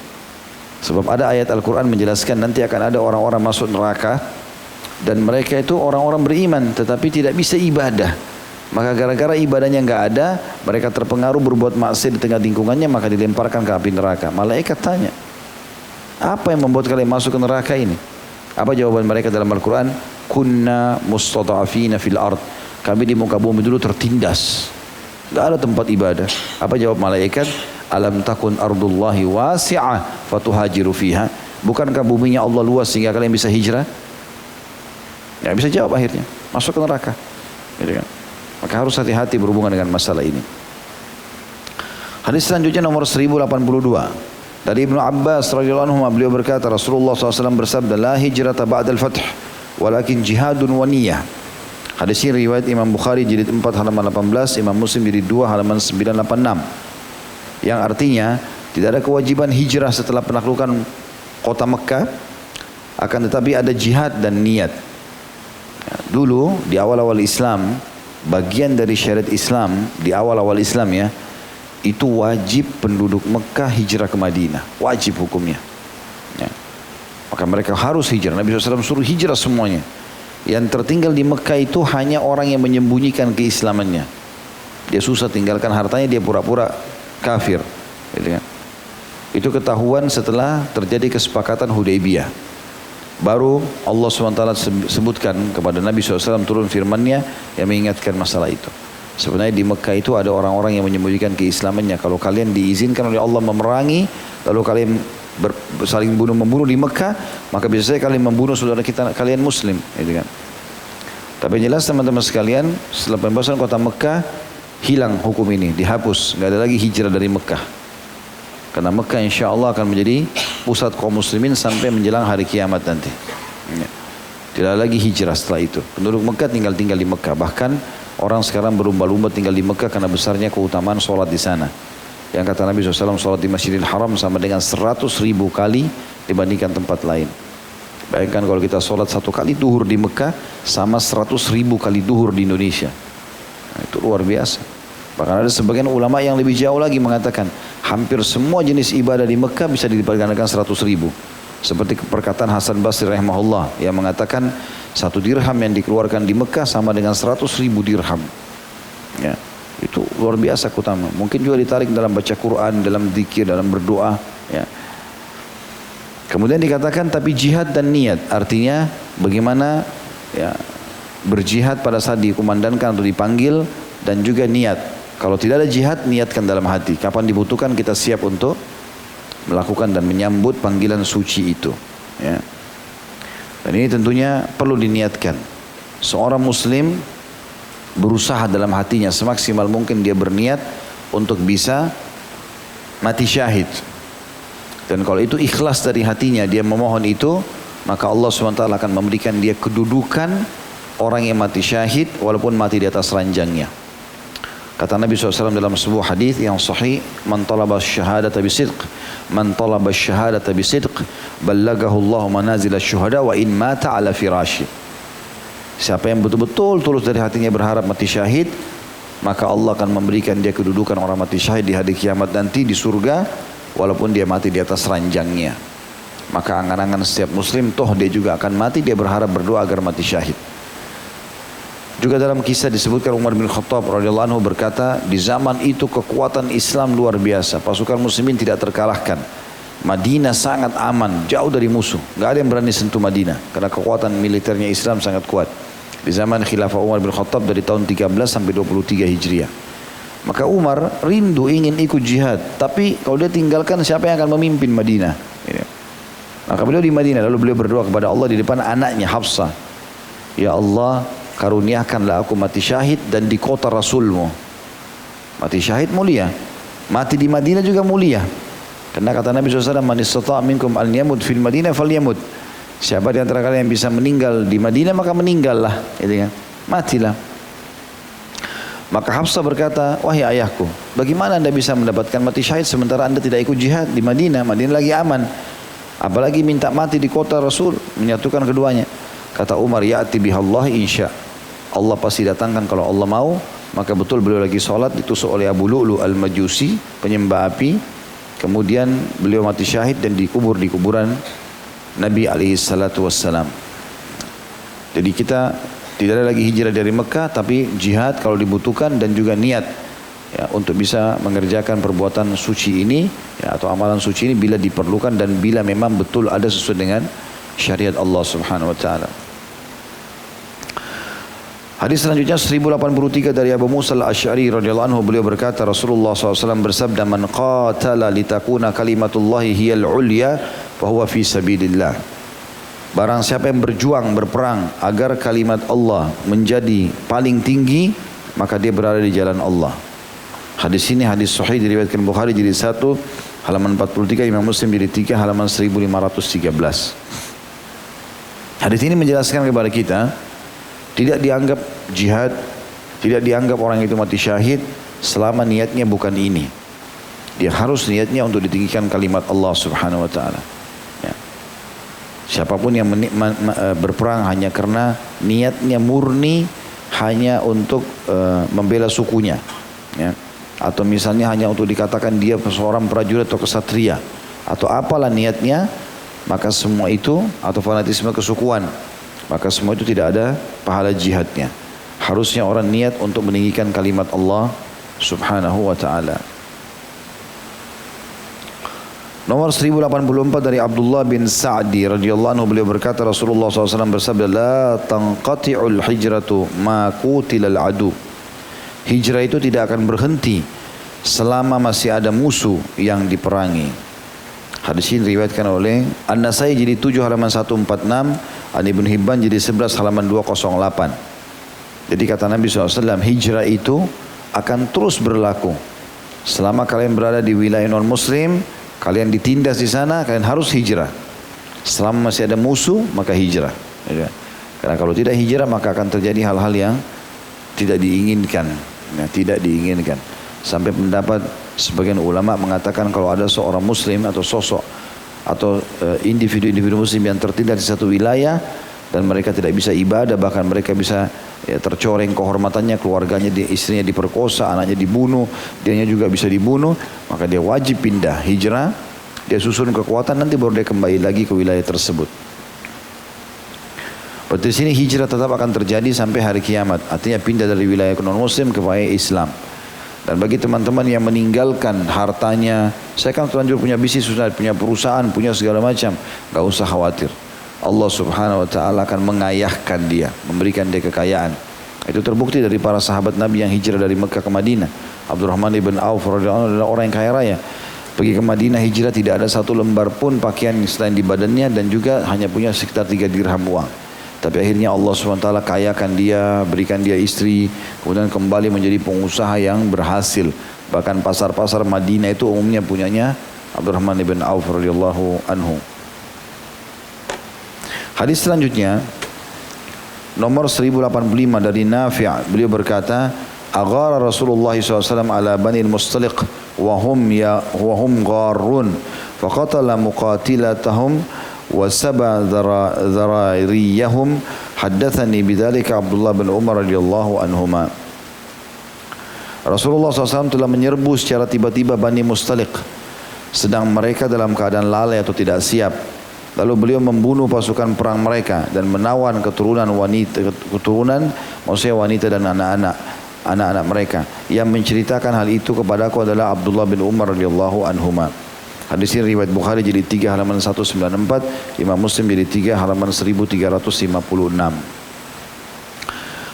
Sebab ada ayat Al-Quran menjelaskan nanti akan ada orang-orang masuk neraka dan mereka itu orang-orang beriman tetapi tidak bisa ibadah. Maka gara-gara ibadahnya nggak ada, mereka terpengaruh berbuat maksiat di tengah lingkungannya maka dilemparkan ke api neraka. Malaikat tanya, apa yang membuat kalian masuk ke neraka ini? Apa jawaban mereka dalam Al-Quran? Kunna mustada'afina fil ard. Kami di muka bumi dulu tertindas. Gak ada tempat ibadah. Apa jawab malaikat? Alam takun ardullahi wasi'ah fatuhajiru fiha. Bukankah buminya Allah luas sehingga kalian bisa hijrah? Ya bisa jawab akhirnya. Masuk ke neraka. Gitu kan? Maka harus hati-hati berhubungan dengan masalah ini. Hadis selanjutnya nomor 1082. Dari Ibnu Abbas radhiyallahu anhu beliau berkata Rasulullah SAW bersabda la hijrata ba'dal fath walakin jihadun wa niyah. Hadis ini riwayat Imam Bukhari jilid 4 halaman 18, Imam Muslim jilid 2 halaman 986. Yang artinya tidak ada kewajiban hijrah setelah penaklukan kota Mekah akan tetapi ada jihad dan niat. Ya, dulu di awal-awal Islam bagian dari syariat Islam di awal-awal Islam ya itu wajib penduduk Mekah hijrah ke Madinah. Wajib hukumnya. Ya. Maka mereka harus hijrah. Nabi SAW suruh hijrah semuanya. Yang tertinggal di Mekah itu hanya orang yang menyembunyikan keislamannya. Dia susah tinggalkan hartanya, dia pura-pura kafir. Gitu kan. Itu ketahuan setelah terjadi kesepakatan Hudaybiyah. Baru Allah SWT sebutkan kepada Nabi SAW turun firmannya yang mengingatkan masalah itu. Sebenarnya di Mekah itu ada orang-orang yang menyembunyikan keislamannya. Kalau kalian diizinkan oleh Allah memerangi, lalu kalian ber, saling bunuh membunuh di Mekah, maka bisa saja kalian membunuh saudara kita kalian Muslim, gitu kan. Tapi jelas teman-teman sekalian, setelah pembebasan kota Mekah hilang hukum ini, dihapus, nggak ada lagi hijrah dari Mekah. Karena Mekah insya Allah akan menjadi pusat kaum muslimin sampai menjelang hari kiamat nanti. Ya. Tidak lagi hijrah setelah itu. Penduduk Mekah tinggal-tinggal di Mekah. Bahkan Orang sekarang berlumba-lumba tinggal di Mekah karena besarnya keutamaan sholat di sana. Yang kata Nabi SAW sholat di Masjidil Haram sama dengan 100 ribu kali dibandingkan tempat lain. Bayangkan kalau kita sholat satu kali duhur di Mekah sama 100 ribu kali duhur di Indonesia. Nah, itu luar biasa. Bahkan ada sebagian ulama yang lebih jauh lagi mengatakan hampir semua jenis ibadah di Mekah bisa dilibatkan 100 ribu. Seperti perkataan Hasan Basri rahimahullah yang mengatakan satu dirham yang dikeluarkan di Mekah sama dengan seratus ribu dirham. Ya, itu luar biasa utama. Mungkin juga ditarik dalam baca Quran, dalam zikir, dalam berdoa. Ya. Kemudian dikatakan tapi jihad dan niat artinya bagaimana ya berjihad pada saat dikumandangkan atau dipanggil dan juga niat. Kalau tidak ada jihad, niatkan dalam hati. Kapan dibutuhkan kita siap untuk melakukan dan menyambut panggilan suci itu. Ya. Dan ini tentunya perlu diniatkan. Seorang muslim berusaha dalam hatinya semaksimal mungkin dia berniat untuk bisa mati syahid. Dan kalau itu ikhlas dari hatinya dia memohon itu, maka Allah SWT akan memberikan dia kedudukan orang yang mati syahid walaupun mati di atas ranjangnya. Kata Nabi SAW dalam sebuah hadis yang sahih, "Man talaba syahadata bisidq, man talaba syahadata bisidq, ballagahu Allah manazil syuhada wa in mata ala firashi." Siapa yang betul-betul tulus dari hatinya berharap mati syahid, maka Allah akan memberikan dia kedudukan orang mati syahid di hari kiamat nanti di surga walaupun dia mati di atas ranjangnya. Maka angan-angan setiap muslim toh dia juga akan mati dia berharap berdoa agar mati syahid. Juga dalam kisah disebutkan Umar bin Khattab radhiyallahu anhu berkata, di zaman itu kekuatan Islam luar biasa, pasukan muslimin tidak terkalahkan. Madinah sangat aman, jauh dari musuh. Gak ada yang berani sentuh Madinah karena kekuatan militernya Islam sangat kuat. Di zaman khilafah Umar bin Khattab dari tahun 13 sampai 23 Hijriah. Maka Umar rindu ingin ikut jihad, tapi kalau dia tinggalkan siapa yang akan memimpin Madinah? Maka beliau di Madinah lalu beliau berdoa kepada Allah di depan anaknya Hafsah. Ya Allah, karuniakanlah aku mati syahid dan di kota Rasulmu. Mati syahid mulia. Mati di Madinah juga mulia. Karena kata Nabi SAW, Man istata' minkum al yamud fil Madinah fal yamud. Siapa di antara kalian yang bisa meninggal di Madinah maka meninggallah. Gitu kan. Matilah. Maka Hafsah berkata, wahai ayahku, bagaimana anda bisa mendapatkan mati syahid sementara anda tidak ikut jihad di Madinah? Madinah lagi aman. Apalagi minta mati di kota Rasul, menyatukan keduanya. Kata Umar, ya'ti bihallah insya' Allah pasti datangkan kalau Allah mau maka betul beliau lagi sholat ditusuk oleh Abu Lu'lu al-Majusi penyembah api kemudian beliau mati syahid dan dikubur di kuburan Nabi alaihi salatu wassalam. Jadi kita tidak ada lagi hijrah dari Mekah tapi jihad kalau dibutuhkan dan juga niat ya, untuk bisa mengerjakan perbuatan suci ini ya, atau amalan suci ini bila diperlukan dan bila memang betul ada sesuai dengan syariat Allah subhanahu wa ta'ala. Hadis selanjutnya 1083 dari Abu Musa al-Ash'ari radhiyallahu anhu beliau berkata Rasulullah SAW bersabda man qatala litakuna kalimatullahi hiyal ulya fahuwa fi sabilillah Barang siapa yang berjuang berperang agar kalimat Allah menjadi paling tinggi maka dia berada di jalan Allah. Hadis ini hadis sahih diriwayatkan Bukhari jadi satu halaman 43 Imam Muslim jadi tiga halaman 1513. Hadis ini menjelaskan kepada kita tidak dianggap jihad, tidak dianggap orang itu mati syahid selama niatnya bukan ini. Dia harus niatnya untuk ditinggikan kalimat Allah Subhanahu wa taala. Siapa pun yang men, ma, ma, e, berperang hanya karena niatnya murni hanya untuk uh, membela sukunya, ya. Atau misalnya hanya untuk dikatakan dia seorang prajurit atau kesatria atau apalah niatnya, maka semua itu atau fanatisme kesukuan maka semua itu tidak ada pahala jihadnya. Harusnya orang niat untuk meninggikan kalimat Allah subhanahu wa ta'ala. Nomor 1084 dari Abdullah bin Sa'di radhiyallahu anhu beliau berkata Rasulullah SAW bersabda la tanqati'ul hijratu ma qutilal adu. Hijrah itu tidak akan berhenti selama masih ada musuh yang diperangi. Hadis ini diriwayatkan oleh An-Nasai jadi 7 halaman 146 An Ibn Hibban jadi 11 halaman 208. Jadi kata Nabi SAW, hijrah itu akan terus berlaku. Selama kalian berada di wilayah non muslim, kalian ditindas di sana, kalian harus hijrah. Selama masih ada musuh, maka hijrah. Ya. Karena kalau tidak hijrah, maka akan terjadi hal-hal yang tidak diinginkan. Ya, tidak diinginkan. Sampai pendapat sebagian ulama mengatakan kalau ada seorang muslim atau sosok atau eh, individu-individu muslim yang tertindas di satu wilayah dan mereka tidak bisa ibadah bahkan mereka bisa ya, tercoreng kehormatannya keluarganya di, istrinya diperkosa anaknya dibunuh dianya juga bisa dibunuh maka dia wajib pindah hijrah dia susun kekuatan nanti baru dia kembali lagi ke wilayah tersebut. Berarti sini hijrah tetap akan terjadi sampai hari kiamat. Artinya pindah dari wilayah non muslim ke wilayah Islam. Dan bagi teman-teman yang meninggalkan hartanya, saya kan terlanjur punya bisnis, punya perusahaan, punya segala macam, gak usah khawatir. Allah subhanahu wa ta'ala akan mengayahkan dia, memberikan dia kekayaan. Itu terbukti dari para sahabat Nabi yang hijrah dari Mekah ke Madinah. Abdurrahman ibn Auf adalah orang yang kaya raya. Pergi ke Madinah hijrah tidak ada satu lembar pun pakaian selain di badannya dan juga hanya punya sekitar tiga dirham uang. Tapi akhirnya Allah SWT kayakan dia, berikan dia istri, kemudian kembali menjadi pengusaha yang berhasil. Bahkan pasar-pasar Madinah itu umumnya punyanya Abdurrahman ibn Auf radhiyallahu anhu. Hadis selanjutnya nomor 1085 dari Nafi' beliau berkata Aghara Rasulullah SAW ala Bani Mustaliq wa hum ya wa hum gharun faqatala muqatilatahum wa saba dharariyahum haddathani bidzalika Abdullah bin Umar radhiyallahu anhuma. Rasulullah SAW telah menyerbu secara tiba-tiba Bani Mustaliq sedang mereka dalam keadaan lalai atau tidak siap Lalu beliau membunuh pasukan perang mereka dan menawan keturunan wanita keturunan maksudnya wanita dan anak-anak anak-anak mereka. Yang menceritakan hal itu kepadaku adalah Abdullah bin Umar radhiyallahu anhuma. Hadis ini riwayat Bukhari jadi 3 halaman 194, Imam Muslim jadi 3 halaman 1356.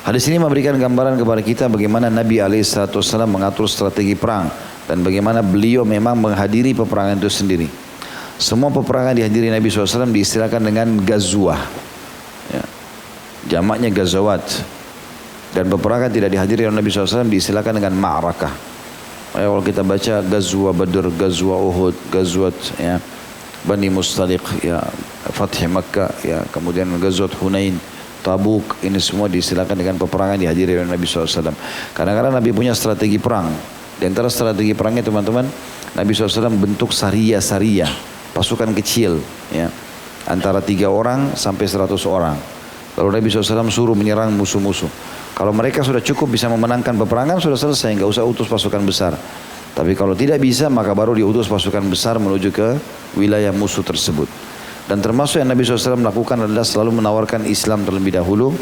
Hadis ini memberikan gambaran kepada kita bagaimana Nabi SAW mengatur strategi perang dan bagaimana beliau memang menghadiri peperangan itu sendiri. Semua peperangan dihadiri Nabi SAW diistilahkan dengan gazwah. Ya. Jamaknya gazawat. Dan peperangan tidak dihadiri oleh Nabi SAW diistilahkan dengan ma'rakah. Ya, kalau kita baca gazwa Badr, gazwa Uhud, gazwat ya, Bani Mustaliq, ya, Fath Makkah, ya, kemudian gazwat Hunain, Tabuk, ini semua diistilahkan dengan peperangan dihadiri oleh Nabi SAW. Kadang-kadang Nabi punya strategi perang. Di antara strategi perangnya teman-teman, Nabi SAW bentuk saria-saria pasukan kecil ya antara tiga orang sampai seratus orang. Lalu Nabi SAW suruh menyerang musuh-musuh. Kalau mereka sudah cukup bisa memenangkan peperangan sudah selesai, nggak usah utus pasukan besar. Tapi kalau tidak bisa maka baru diutus pasukan besar menuju ke wilayah musuh tersebut. Dan termasuk yang Nabi SAW melakukan adalah selalu menawarkan Islam terlebih dahulu.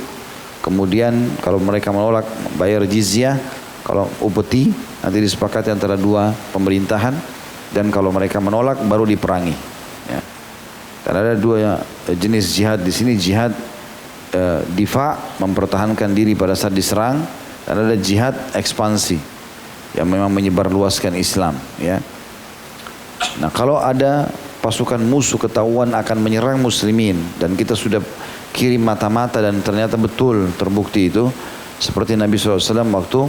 Kemudian kalau mereka menolak bayar jizyah, kalau upeti nanti disepakati antara dua pemerintahan dan kalau mereka menolak baru diperangi. Ya. Dan ada dua jenis jihad di sini jihad e, difa mempertahankan diri pada saat diserang dan ada jihad ekspansi yang memang menyebar luaskan Islam. Ya. Nah kalau ada pasukan musuh ketahuan akan menyerang muslimin dan kita sudah kirim mata-mata dan ternyata betul terbukti itu seperti Nabi SAW waktu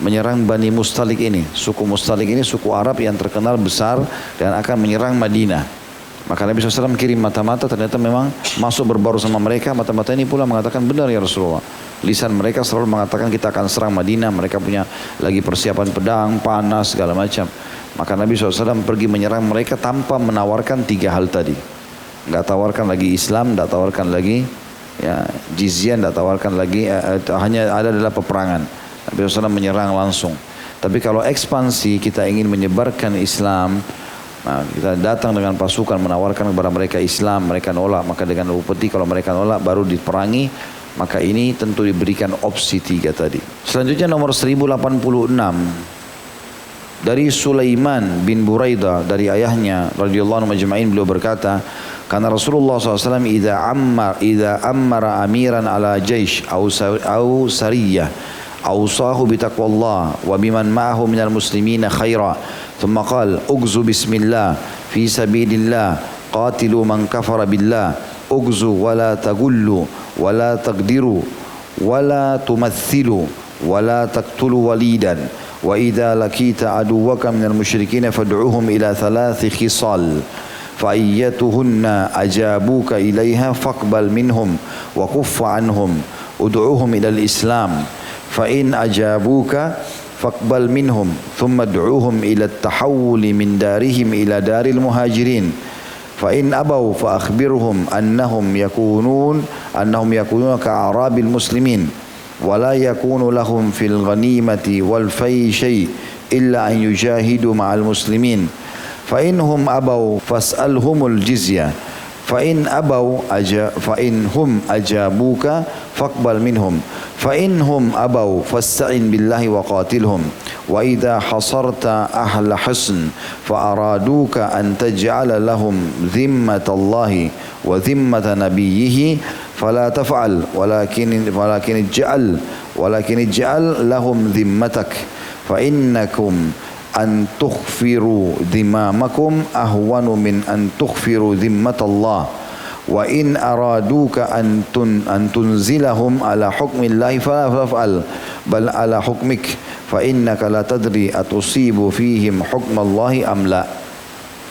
menyerang Bani Mustalik ini. Suku Mustalik ini suku Arab yang terkenal besar dan akan menyerang Madinah. Maka Nabi SAW kirim mata-mata ternyata memang masuk berbaru sama mereka. Mata-mata ini pula mengatakan benar ya Rasulullah. Lisan mereka selalu mengatakan kita akan serang Madinah. Mereka punya lagi persiapan pedang, panas, segala macam. Maka Nabi SAW pergi menyerang mereka tanpa menawarkan tiga hal tadi. Enggak tawarkan lagi Islam, enggak tawarkan lagi ya jizya, enggak tawarkan lagi eh, eh, hanya ada adalah peperangan. Nabi SAW menyerang langsung. Tapi kalau ekspansi kita ingin menyebarkan Islam, nah kita datang dengan pasukan menawarkan kepada mereka Islam, mereka nolak, maka dengan upeti kalau mereka nolak baru diperangi, maka ini tentu diberikan opsi tiga tadi. Selanjutnya nomor 1086 dari Sulaiman bin Buraidah dari ayahnya radhiyallahu anhu majma'in beliau berkata karena Rasulullah SAW idza ammar idza ammara amiran ala jaish au au sariyah أوصاه بتقوى الله وبمن معه من المسلمين خيرا. ثم قال أغزوا بسم الله في سبيل الله قاتلوا من كفر بالله أغزوا ولا تغلوا ولا تقدروا ولا تمثلوا ولا تقتلوا وليدا. وإذا لقيت عدوك من المشركين فادعوهم إلى ثلاث خصال فأيتهن أجابوك إليها فاقبل منهم وكف عنهم. ادعوهم إلى الإسلام. فإن أجابوك فاقبل منهم ثم ادعوهم إلى التحول من دارهم إلى دار المهاجرين فإن أبوا فأخبرهم أنهم يكونون أنهم يكونون كأعراب المسلمين ولا يكون لهم في الغنيمة والفي شيء إلا أن يجاهدوا مع المسلمين فإنهم أبوا فاسألهم الجزية فإن أبوا أجا فإن هم أجابوك فاقبل منهم فإن هم أبوا فاستعن بالله وقاتلهم. وإذا حصرت أهل حصن فأرادوك أن تجعل لهم ذمة الله وذمة نبيه. فلا تفعل ولكن ولكن اجعل ولكن اجعل لهم ذمتك. فإنكم أن تغفروا ذمامكم أهون من أن تغفروا ذمة الله. wa in araduka antun antunzilahum ala hukmillahi fala fa'al bal ala hukmik fa innaka la tadri atusibu fihim hukmallahi amla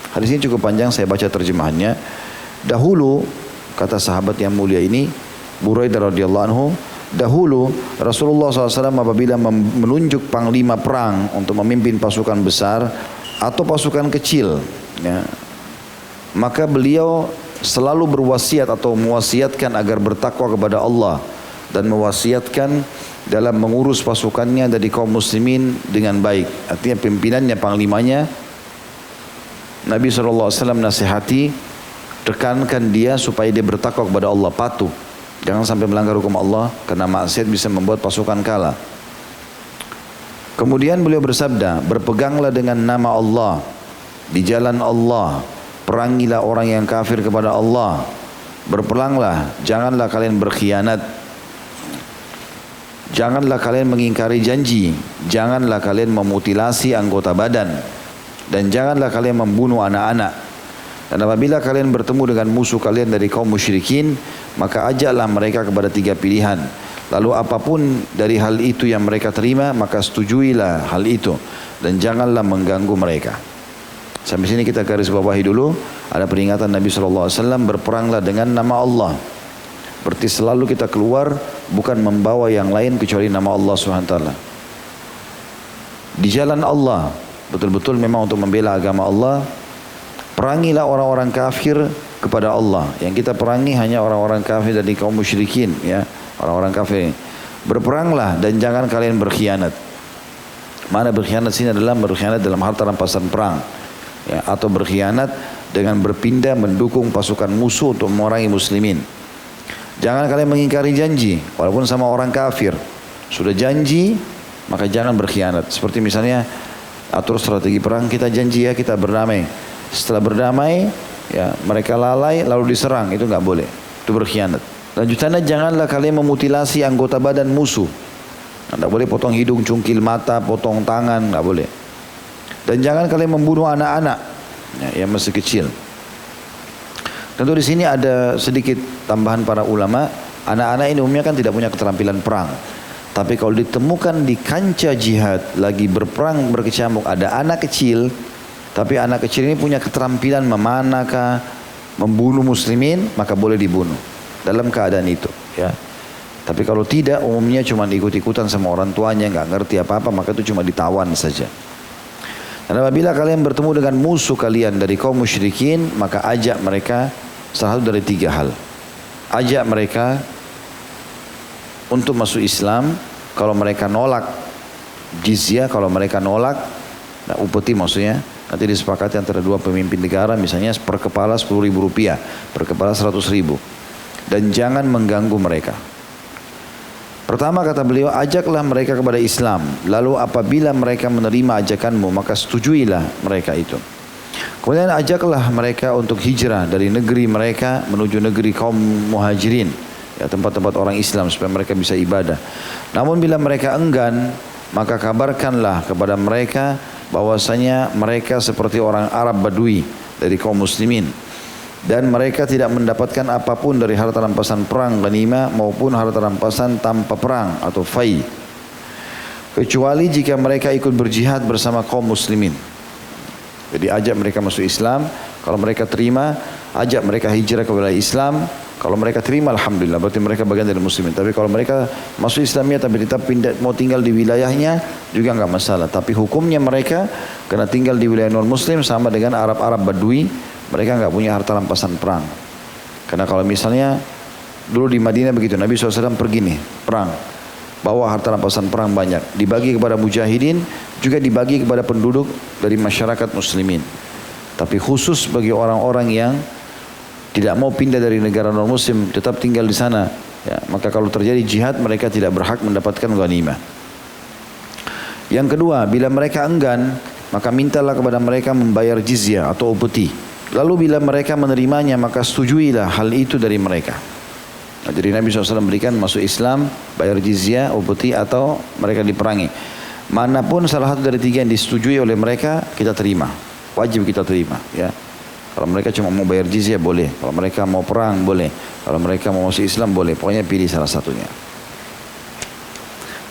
Hadis ini cukup panjang saya baca terjemahannya. Dahulu kata sahabat yang mulia ini Buraidah radhiyallahu anhu dahulu Rasulullah SAW apabila menunjuk panglima perang untuk memimpin pasukan besar atau pasukan kecil ya, maka beliau selalu berwasiat atau mewasiatkan agar bertakwa kepada Allah dan mewasiatkan dalam mengurus pasukannya dari kaum muslimin dengan baik. Artinya pimpinannya, panglimanya Nabi SAW nasihati tekankan dia supaya dia bertakwa kepada Allah, patuh. Jangan sampai melanggar hukum Allah karena maksiat bisa membuat pasukan kalah. Kemudian beliau bersabda, berpeganglah dengan nama Allah di jalan Allah, perangilah orang yang kafir kepada Allah, berperanglah, janganlah kalian berkhianat, janganlah kalian mengingkari janji, janganlah kalian memutilasi anggota badan, dan janganlah kalian membunuh anak-anak. Dan apabila kalian bertemu dengan musuh kalian dari kaum musyrikin, maka ajaklah mereka kepada tiga pilihan. Lalu apa pun dari hal itu yang mereka terima, maka setujuilah hal itu. Dan janganlah mengganggu mereka. Sampai sini kita garis bawahi dulu. Ada peringatan Nabi SAW, berperanglah dengan nama Allah. Berarti selalu kita keluar bukan membawa yang lain kecuali nama Allah SWT. Di jalan Allah, betul-betul memang untuk membela agama Allah, Perangilah orang-orang kafir kepada Allah. Yang kita perangi hanya orang-orang kafir dari kaum musyrikin, ya, orang-orang kafir. Berperanglah dan jangan kalian berkhianat. Mana berkhianat sini adalah berkhianat dalam harta rampasan perang, ya, atau berkhianat dengan berpindah mendukung pasukan musuh untuk memerangi muslimin. Jangan kalian mengingkari janji, walaupun sama orang kafir. Sudah janji, maka jangan berkhianat. Seperti misalnya atur strategi perang, kita janji ya kita berdamai. Setelah berdamai, ya mereka lalai lalu diserang itu nggak boleh. Itu berkhianat. Lanjutannya janganlah kalian memutilasi anggota badan musuh. Tidak boleh potong hidung, cungkil mata, potong tangan, nggak boleh. Dan jangan kalian membunuh anak-anak ya, yang masih kecil. Tentu di sini ada sedikit tambahan para ulama. Anak-anak ini umumnya kan tidak punya keterampilan perang. Tapi kalau ditemukan di kancah jihad lagi berperang berkecamuk ada anak kecil tapi anak kecil ini punya keterampilan memanakah, membunuh muslimin, maka boleh dibunuh. Dalam keadaan itu. ya. Tapi kalau tidak, umumnya cuma ikut-ikutan sama orang tuanya, nggak ngerti apa-apa, maka itu cuma ditawan saja. Dan apabila kalian bertemu dengan musuh kalian dari kaum musyrikin, maka ajak mereka salah satu dari tiga hal. Ajak mereka untuk masuk Islam, kalau mereka nolak jizyah, kalau mereka nolak, nah, upeti maksudnya, Nanti disepakati antara dua pemimpin negara misalnya per kepala 10 ribu rupiah, per kepala 100 ribu. Dan jangan mengganggu mereka. Pertama kata beliau, ajaklah mereka kepada Islam. Lalu apabila mereka menerima ajakanmu, maka setujuilah mereka itu. Kemudian ajaklah mereka untuk hijrah dari negeri mereka menuju negeri kaum muhajirin. Ya, tempat-tempat orang Islam supaya mereka bisa ibadah. Namun bila mereka enggan, maka kabarkanlah kepada mereka bahwasanya mereka seperti orang Arab Badui dari kaum muslimin dan mereka tidak mendapatkan apa pun dari harta rampasan perang ghanimah maupun harta rampasan tanpa perang atau fai kecuali jika mereka ikut berjihad bersama kaum muslimin jadi ajak mereka masuk Islam kalau mereka terima ajak mereka hijrah kepada Islam kalau mereka terima Alhamdulillah berarti mereka bagian dari muslimin. Tapi kalau mereka masuk Islamnya tapi tetap pindah, mau tinggal di wilayahnya juga nggak masalah. Tapi hukumnya mereka karena tinggal di wilayah non muslim sama dengan Arab-Arab Badui mereka nggak punya harta rampasan perang. Karena kalau misalnya dulu di Madinah begitu Nabi SAW pergi nih perang. Bawa harta rampasan perang banyak. Dibagi kepada mujahidin juga dibagi kepada penduduk dari masyarakat muslimin. Tapi khusus bagi orang-orang yang tidak mau pindah dari negara non muslim tetap tinggal di sana. Ya, maka kalau terjadi jihad mereka tidak berhak mendapatkan ghanimah. Yang kedua bila mereka enggan maka mintalah kepada mereka membayar jizyah atau upeti lalu bila mereka menerimanya maka setujuilah hal itu dari mereka nah, jadi Nabi SAW berikan masuk Islam bayar jizyah, upeti atau mereka diperangi mana pun salah satu dari tiga yang disetujui oleh mereka kita terima wajib kita terima ya kalau mereka cuma mau bayar jizyah boleh. Kalau mereka mau perang boleh. Kalau mereka mau masuk Islam boleh. Pokoknya pilih salah satunya.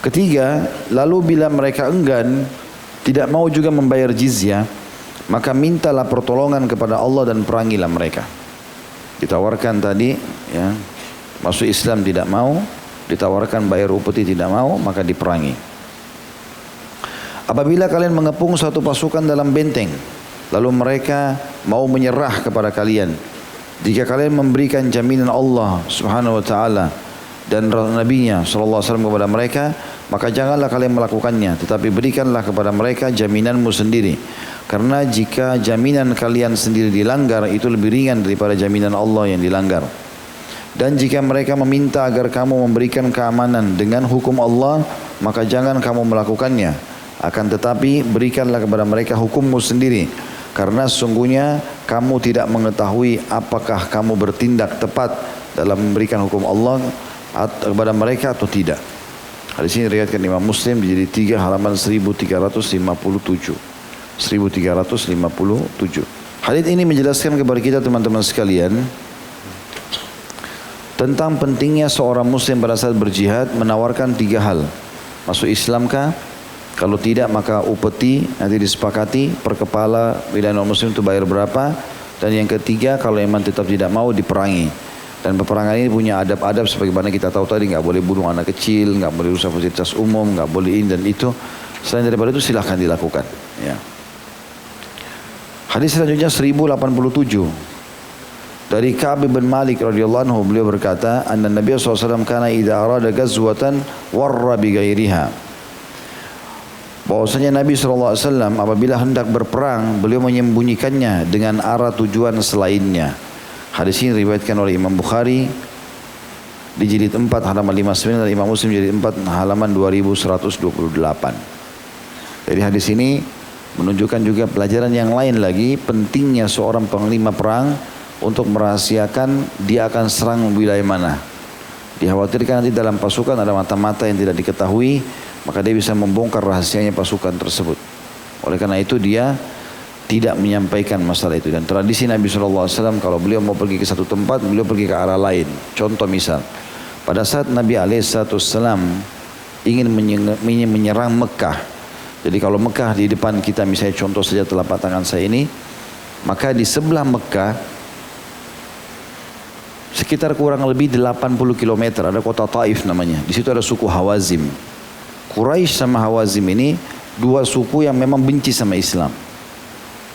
Ketiga, lalu bila mereka enggan tidak mau juga membayar jizyah, maka mintalah pertolongan kepada Allah dan perangilah mereka. Ditawarkan tadi, ya, masuk Islam tidak mau, ditawarkan bayar upeti tidak mau, maka diperangi. Apabila kalian mengepung satu pasukan dalam benteng, lalu mereka mau menyerah kepada kalian jika kalian memberikan jaminan Allah Subhanahu wa taala dan nabinya sallallahu alaihi wasallam kepada mereka maka janganlah kalian melakukannya tetapi berikanlah kepada mereka jaminanmu sendiri karena jika jaminan kalian sendiri dilanggar itu lebih ringan daripada jaminan Allah yang dilanggar dan jika mereka meminta agar kamu memberikan keamanan dengan hukum Allah maka jangan kamu melakukannya akan tetapi berikanlah kepada mereka hukummu sendiri karena sesungguhnya kamu tidak mengetahui apakah kamu bertindak tepat dalam memberikan hukum Allah kepada mereka atau tidak. Hadis ini diriwayatkan Imam Muslim di jadi 3 halaman 1357. 1357. Hadis ini menjelaskan kepada kita teman-teman sekalian tentang pentingnya seorang muslim pada saat berjihad menawarkan tiga hal. Masuk Islamkah? Kalau tidak maka upeti nanti disepakati per kepala bila non muslim itu bayar berapa. Dan yang ketiga kalau memang tetap tidak mau diperangi. Dan peperangan ini punya adab-adab sebagaimana kita tahu tadi nggak boleh bunuh anak kecil, nggak boleh rusak fasilitas umum, nggak boleh ini dan itu. Selain daripada itu silahkan dilakukan. Ya. Hadis selanjutnya 1087 dari Ka'ab bin Malik radhiyallahu anhu beliau berkata, "Anna Nabi SAW kana idza arada ghazwatan warra bi ghairiha." bahwasanya Nabi SAW apabila hendak berperang beliau menyembunyikannya dengan arah tujuan selainnya. Hadis ini diriwayatkan oleh Imam Bukhari di jilid 4 halaman 59 dan Imam Muslim jilid 4 halaman 2128 dari hadis ini menunjukkan juga pelajaran yang lain lagi pentingnya seorang panglima perang untuk merahasiakan dia akan serang wilayah mana. Dikhawatirkan nanti dalam pasukan ada mata-mata yang tidak diketahui maka dia bisa membongkar rahasianya pasukan tersebut. Oleh karena itu dia tidak menyampaikan masalah itu. Dan tradisi Nabi SAW kalau beliau mau pergi ke satu tempat beliau pergi ke arah lain. Contoh misal pada saat Nabi SAW ingin menyerang Mekah jadi kalau Mekah di depan kita misalnya contoh saja telapak tangan saya ini maka di sebelah Mekah sekitar kurang lebih 80 km ada kota Taif namanya di situ ada suku Hawazim Quraisy sama Hawazim ini dua suku yang memang benci sama Islam.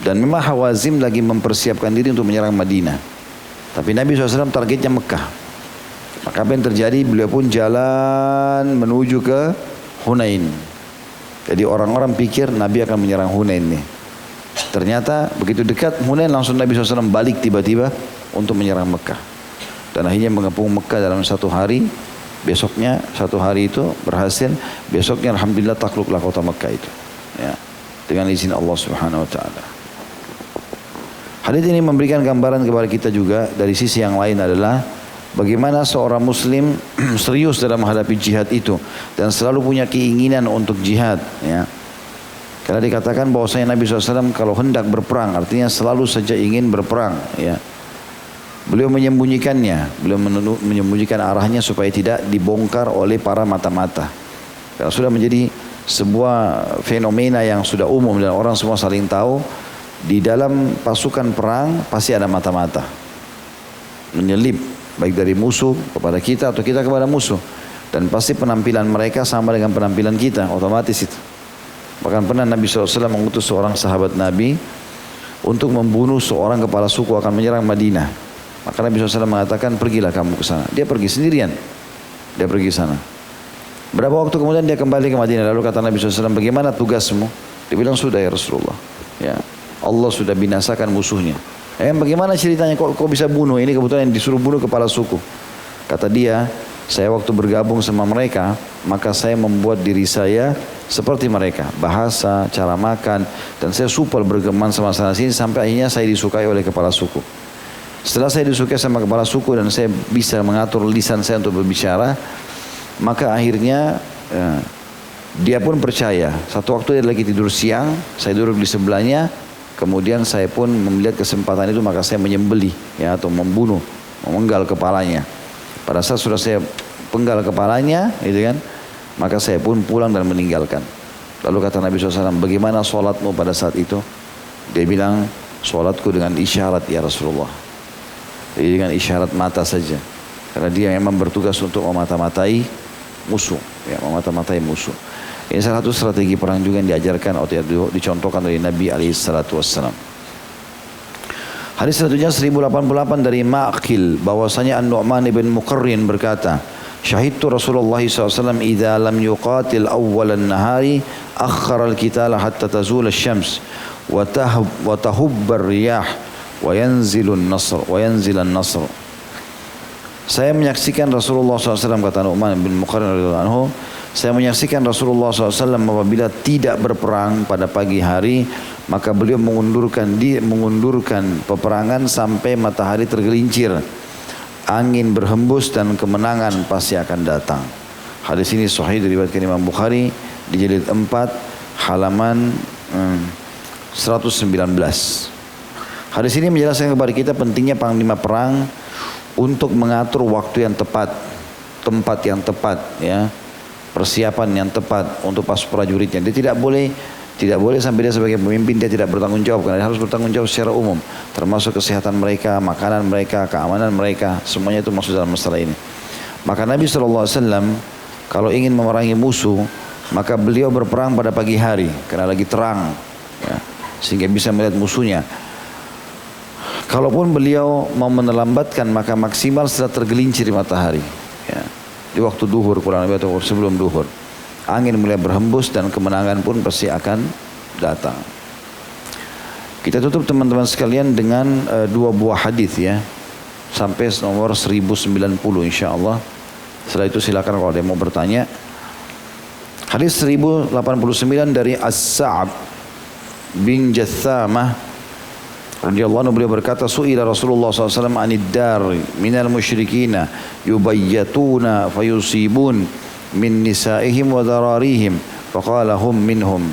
Dan memang Hawazim lagi mempersiapkan diri untuk menyerang Madinah. Tapi Nabi SAW targetnya Mekah. Maka apa yang terjadi? Beliau pun jalan menuju ke Hunain. Jadi orang-orang pikir Nabi akan menyerang Hunain nih. Ternyata begitu dekat Hunain langsung Nabi SAW balik tiba-tiba untuk menyerang Mekah. Dan akhirnya mengepung Mekah dalam satu hari Besoknya satu hari itu berhasil. Besoknya alhamdulillah takluklah kota Mekah itu. Ya. Dengan izin Allah Subhanahu wa taala. Hadis ini memberikan gambaran kepada kita juga dari sisi yang lain adalah bagaimana seorang muslim serius dalam menghadapi jihad itu dan selalu punya keinginan untuk jihad ya. Karena dikatakan bahwasanya Nabi SAW kalau hendak berperang artinya selalu saja ingin berperang ya. Beliau menyembunyikannya, beliau menyembunyikan arahnya supaya tidak dibongkar oleh para mata-mata. Karena sudah menjadi sebuah fenomena yang sudah umum dan orang semua saling tahu di dalam pasukan perang pasti ada mata-mata menyelip baik dari musuh kepada kita atau kita kepada musuh dan pasti penampilan mereka sama dengan penampilan kita otomatis itu bahkan pernah Nabi SAW mengutus seorang sahabat Nabi untuk membunuh seorang kepala suku akan menyerang Madinah maka Nabi SAW mengatakan pergilah kamu ke sana. Dia pergi sendirian. Dia pergi sana. Berapa waktu kemudian dia kembali ke Madinah. Lalu kata Nabi SAW, bagaimana tugasmu? Dia bilang sudah ya Rasulullah. Ya. Allah sudah binasakan musuhnya. Eh bagaimana ceritanya kok, kok bisa bunuh? Ini kebetulan yang disuruh bunuh kepala suku. Kata dia, saya waktu bergabung sama mereka, maka saya membuat diri saya seperti mereka. Bahasa, cara makan, dan saya supel bergeman sama sana sini sampai akhirnya saya disukai oleh kepala suku. Setelah saya disukai sama kepala suku dan saya bisa mengatur lisan saya untuk berbicara, maka akhirnya ya, dia pun percaya. Satu waktu dia lagi tidur siang, saya duduk di sebelahnya, kemudian saya pun melihat kesempatan itu maka saya menyembeli ya atau membunuh, memenggal kepalanya. Pada saat sudah saya penggal kepalanya, gitu kan, maka saya pun pulang dan meninggalkan. Lalu kata Nabi SAW, bagaimana sholatmu pada saat itu? Dia bilang, sholatku dengan isyarat ya Rasulullah. Jadi dengan isyarat mata saja. Karena dia memang bertugas untuk memata-matai musuh, ya memata-matai musuh. Ini salah satu strategi perang juga yang diajarkan atau dicontohkan oleh Nabi alaihi salatu wassalam. Hadis selanjutnya 1088 dari Ma'qil bahwasanya An-Nu'man ibn Muqarrin berkata, Syahidtu Rasulullah SAW idza lam yuqatil awwal an-nahari akhara al-qitala hatta tazul asy-syams wa tahub wa tahubbar riyah wa yanzilun nasr wa yanzilan nasr saya menyaksikan Rasulullah SAW kata Nu'man bin Muqarrin radhiyallahu anhu saya menyaksikan Rasulullah SAW apabila tidak berperang pada pagi hari maka beliau mengundurkan di mengundurkan peperangan sampai matahari tergelincir. Angin berhembus dan kemenangan pasti akan datang. Hadis ini sahih diriwayatkan Imam Bukhari di jilid 4 halaman hmm, 119 hadis ini menjelaskan kepada kita pentingnya panglima perang untuk mengatur waktu yang tepat, tempat yang tepat, ya, persiapan yang tepat untuk pas prajuritnya. Dia tidak boleh tidak boleh sampai dia sebagai pemimpin dia tidak bertanggung jawab karena dia harus bertanggung jawab secara umum termasuk kesehatan mereka, makanan mereka, keamanan mereka, semuanya itu masuk dalam masalah ini. Maka Nabi SAW kalau ingin memerangi musuh maka beliau berperang pada pagi hari karena lagi terang ya, sehingga bisa melihat musuhnya. Kalaupun beliau mau menelambatkan maka maksimal setelah tergelincir matahari. Ya. Di waktu duhur kurang lebih atau sebelum duhur. Angin mulai berhembus dan kemenangan pun pasti akan datang. Kita tutup teman-teman sekalian dengan uh, dua buah hadis ya. Sampai nomor 1090 insya Allah. Setelah itu silakan kalau ada yang mau bertanya. Hadis 1089 dari As-Sa'ab bin Jathamah radhiyallahu anhu beliau berkata suila Rasulullah SAW anid dar minal musyrikina yubayyatuna fayusibun min nisaihim wa dararihim faqala hum minhum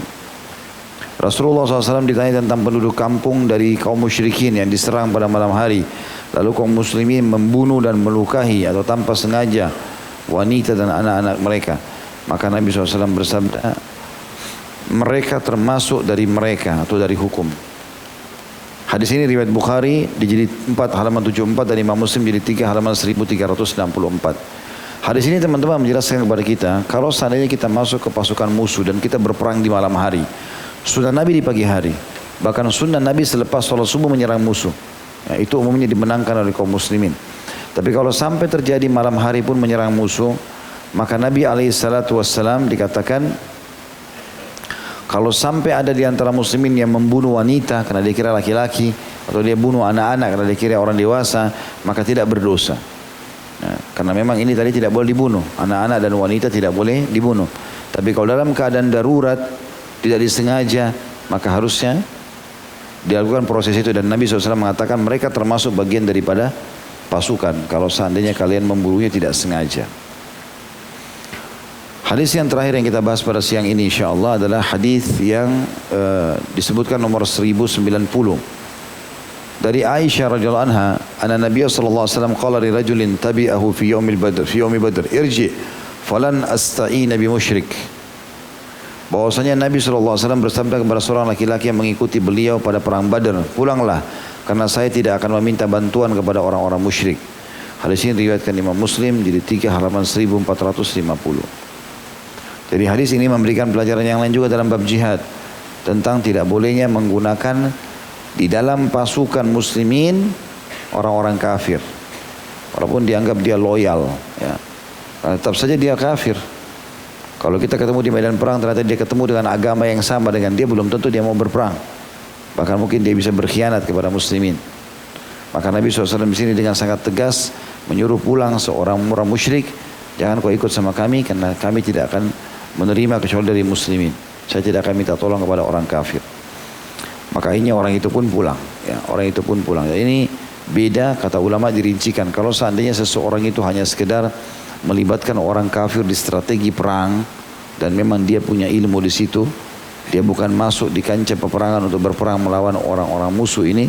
Rasulullah SAW ditanya tentang penduduk kampung dari kaum musyrikin yang diserang pada malam hari. Lalu kaum muslimin membunuh dan melukai atau tanpa sengaja wanita dan anak-anak mereka. Maka Nabi SAW bersabda, mereka termasuk dari mereka atau dari hukum. Hadis ini riwayat Bukhari di jilid 4 halaman 74 dan Imam Muslim jilid 3 halaman 1364. Hadis ini teman-teman menjelaskan kepada kita, kalau seandainya kita masuk ke pasukan musuh dan kita berperang di malam hari, sunnah Nabi di pagi hari, bahkan sunnah Nabi selepas sholat subuh menyerang musuh. Ya, itu umumnya dimenangkan oleh kaum muslimin. Tapi kalau sampai terjadi malam hari pun menyerang musuh, maka Nabi alaihissalatu wassalam dikatakan kalau sampai ada di antara muslimin yang membunuh wanita karena dia kira laki-laki atau dia bunuh anak-anak karena dia kira orang dewasa, maka tidak berdosa. Nah, karena memang ini tadi tidak boleh dibunuh. Anak-anak dan wanita tidak boleh dibunuh. Tapi kalau dalam keadaan darurat, tidak disengaja, maka harusnya dilakukan proses itu. Dan Nabi SAW mengatakan mereka termasuk bagian daripada pasukan. Kalau seandainya kalian membunuhnya tidak sengaja. Hadis yang terakhir yang kita bahas pada siang ini insya Allah adalah hadis yang uh, disebutkan nomor 1090 dari Aisyah radhiyallahu anha anna Nabi sallallahu alaihi wasallam qala li rajulin tabi'ahu fi yaumil badr fi yaumi badr irji falan asta'ina bi musyrik. Bahwasanya Nabi sallallahu alaihi wasallam bersabda kepada seorang laki-laki yang mengikuti beliau pada perang Badar pulanglah karena saya tidak akan meminta bantuan kepada orang-orang musyrik. Hadis ini diriwayatkan Imam Muslim jadi 3 halaman 1450 jadi hadis ini memberikan pelajaran yang lain juga dalam bab jihad tentang tidak bolehnya menggunakan di dalam pasukan muslimin orang-orang kafir. Walaupun dianggap dia loyal, ya. Karena tetap saja dia kafir. Kalau kita ketemu di medan perang ternyata dia ketemu dengan agama yang sama dengan dia belum tentu dia mau berperang. Bahkan mungkin dia bisa berkhianat kepada muslimin. Maka Nabi SAW di sini dengan sangat tegas menyuruh pulang seorang orang musyrik, jangan kau ikut sama kami karena kami tidak akan menerima kecuali dari muslimin. Saya tidak akan minta tolong kepada orang kafir. Maka akhirnya orang itu pun pulang. Ya, orang itu pun pulang. Dan ini beda kata ulama dirincikan. Kalau seandainya seseorang itu hanya sekedar melibatkan orang kafir di strategi perang dan memang dia punya ilmu di situ, dia bukan masuk di kancah peperangan untuk berperang melawan orang-orang musuh ini,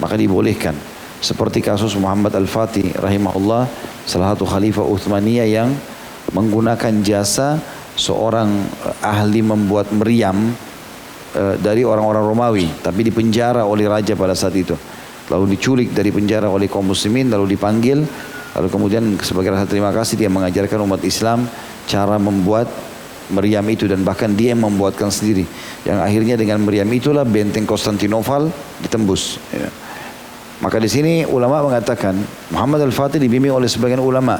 maka dibolehkan. Seperti kasus Muhammad Al-Fatih rahimahullah, salah satu khalifah Uthmaniyah yang menggunakan jasa seorang eh, ahli membuat meriam eh, dari orang-orang Romawi, tapi dipenjara oleh raja pada saat itu. Lalu diculik dari penjara oleh kaum muslimin, lalu dipanggil, lalu kemudian sebagai rasa terima kasih dia mengajarkan umat Islam cara membuat meriam itu dan bahkan dia membuatkan sendiri. Yang akhirnya dengan meriam itulah benteng Konstantinopel ditembus. Ya. Maka di sini ulama mengatakan Muhammad Al-Fatih dibimbing oleh sebagian ulama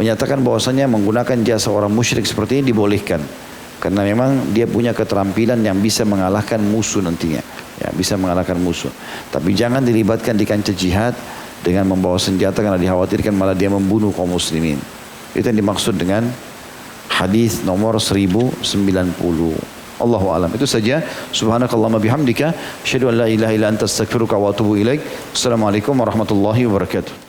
menyatakan bahwasanya menggunakan jasa orang musyrik seperti ini dibolehkan. Karena memang dia punya keterampilan yang bisa mengalahkan musuh nantinya. Ya bisa mengalahkan musuh. Tapi jangan dilibatkan di kancah jihad dengan membawa senjata karena dikhawatirkan malah dia membunuh kaum muslimin. Itu yang dimaksud dengan hadis nomor 1090 Allahu alam. Itu saja. Subhanakallahumma bihamdika asyhadu an la ilaha illa anta astaghfiruka wa atubu ilaik. Assalamualaikum warahmatullahi wabarakatuh.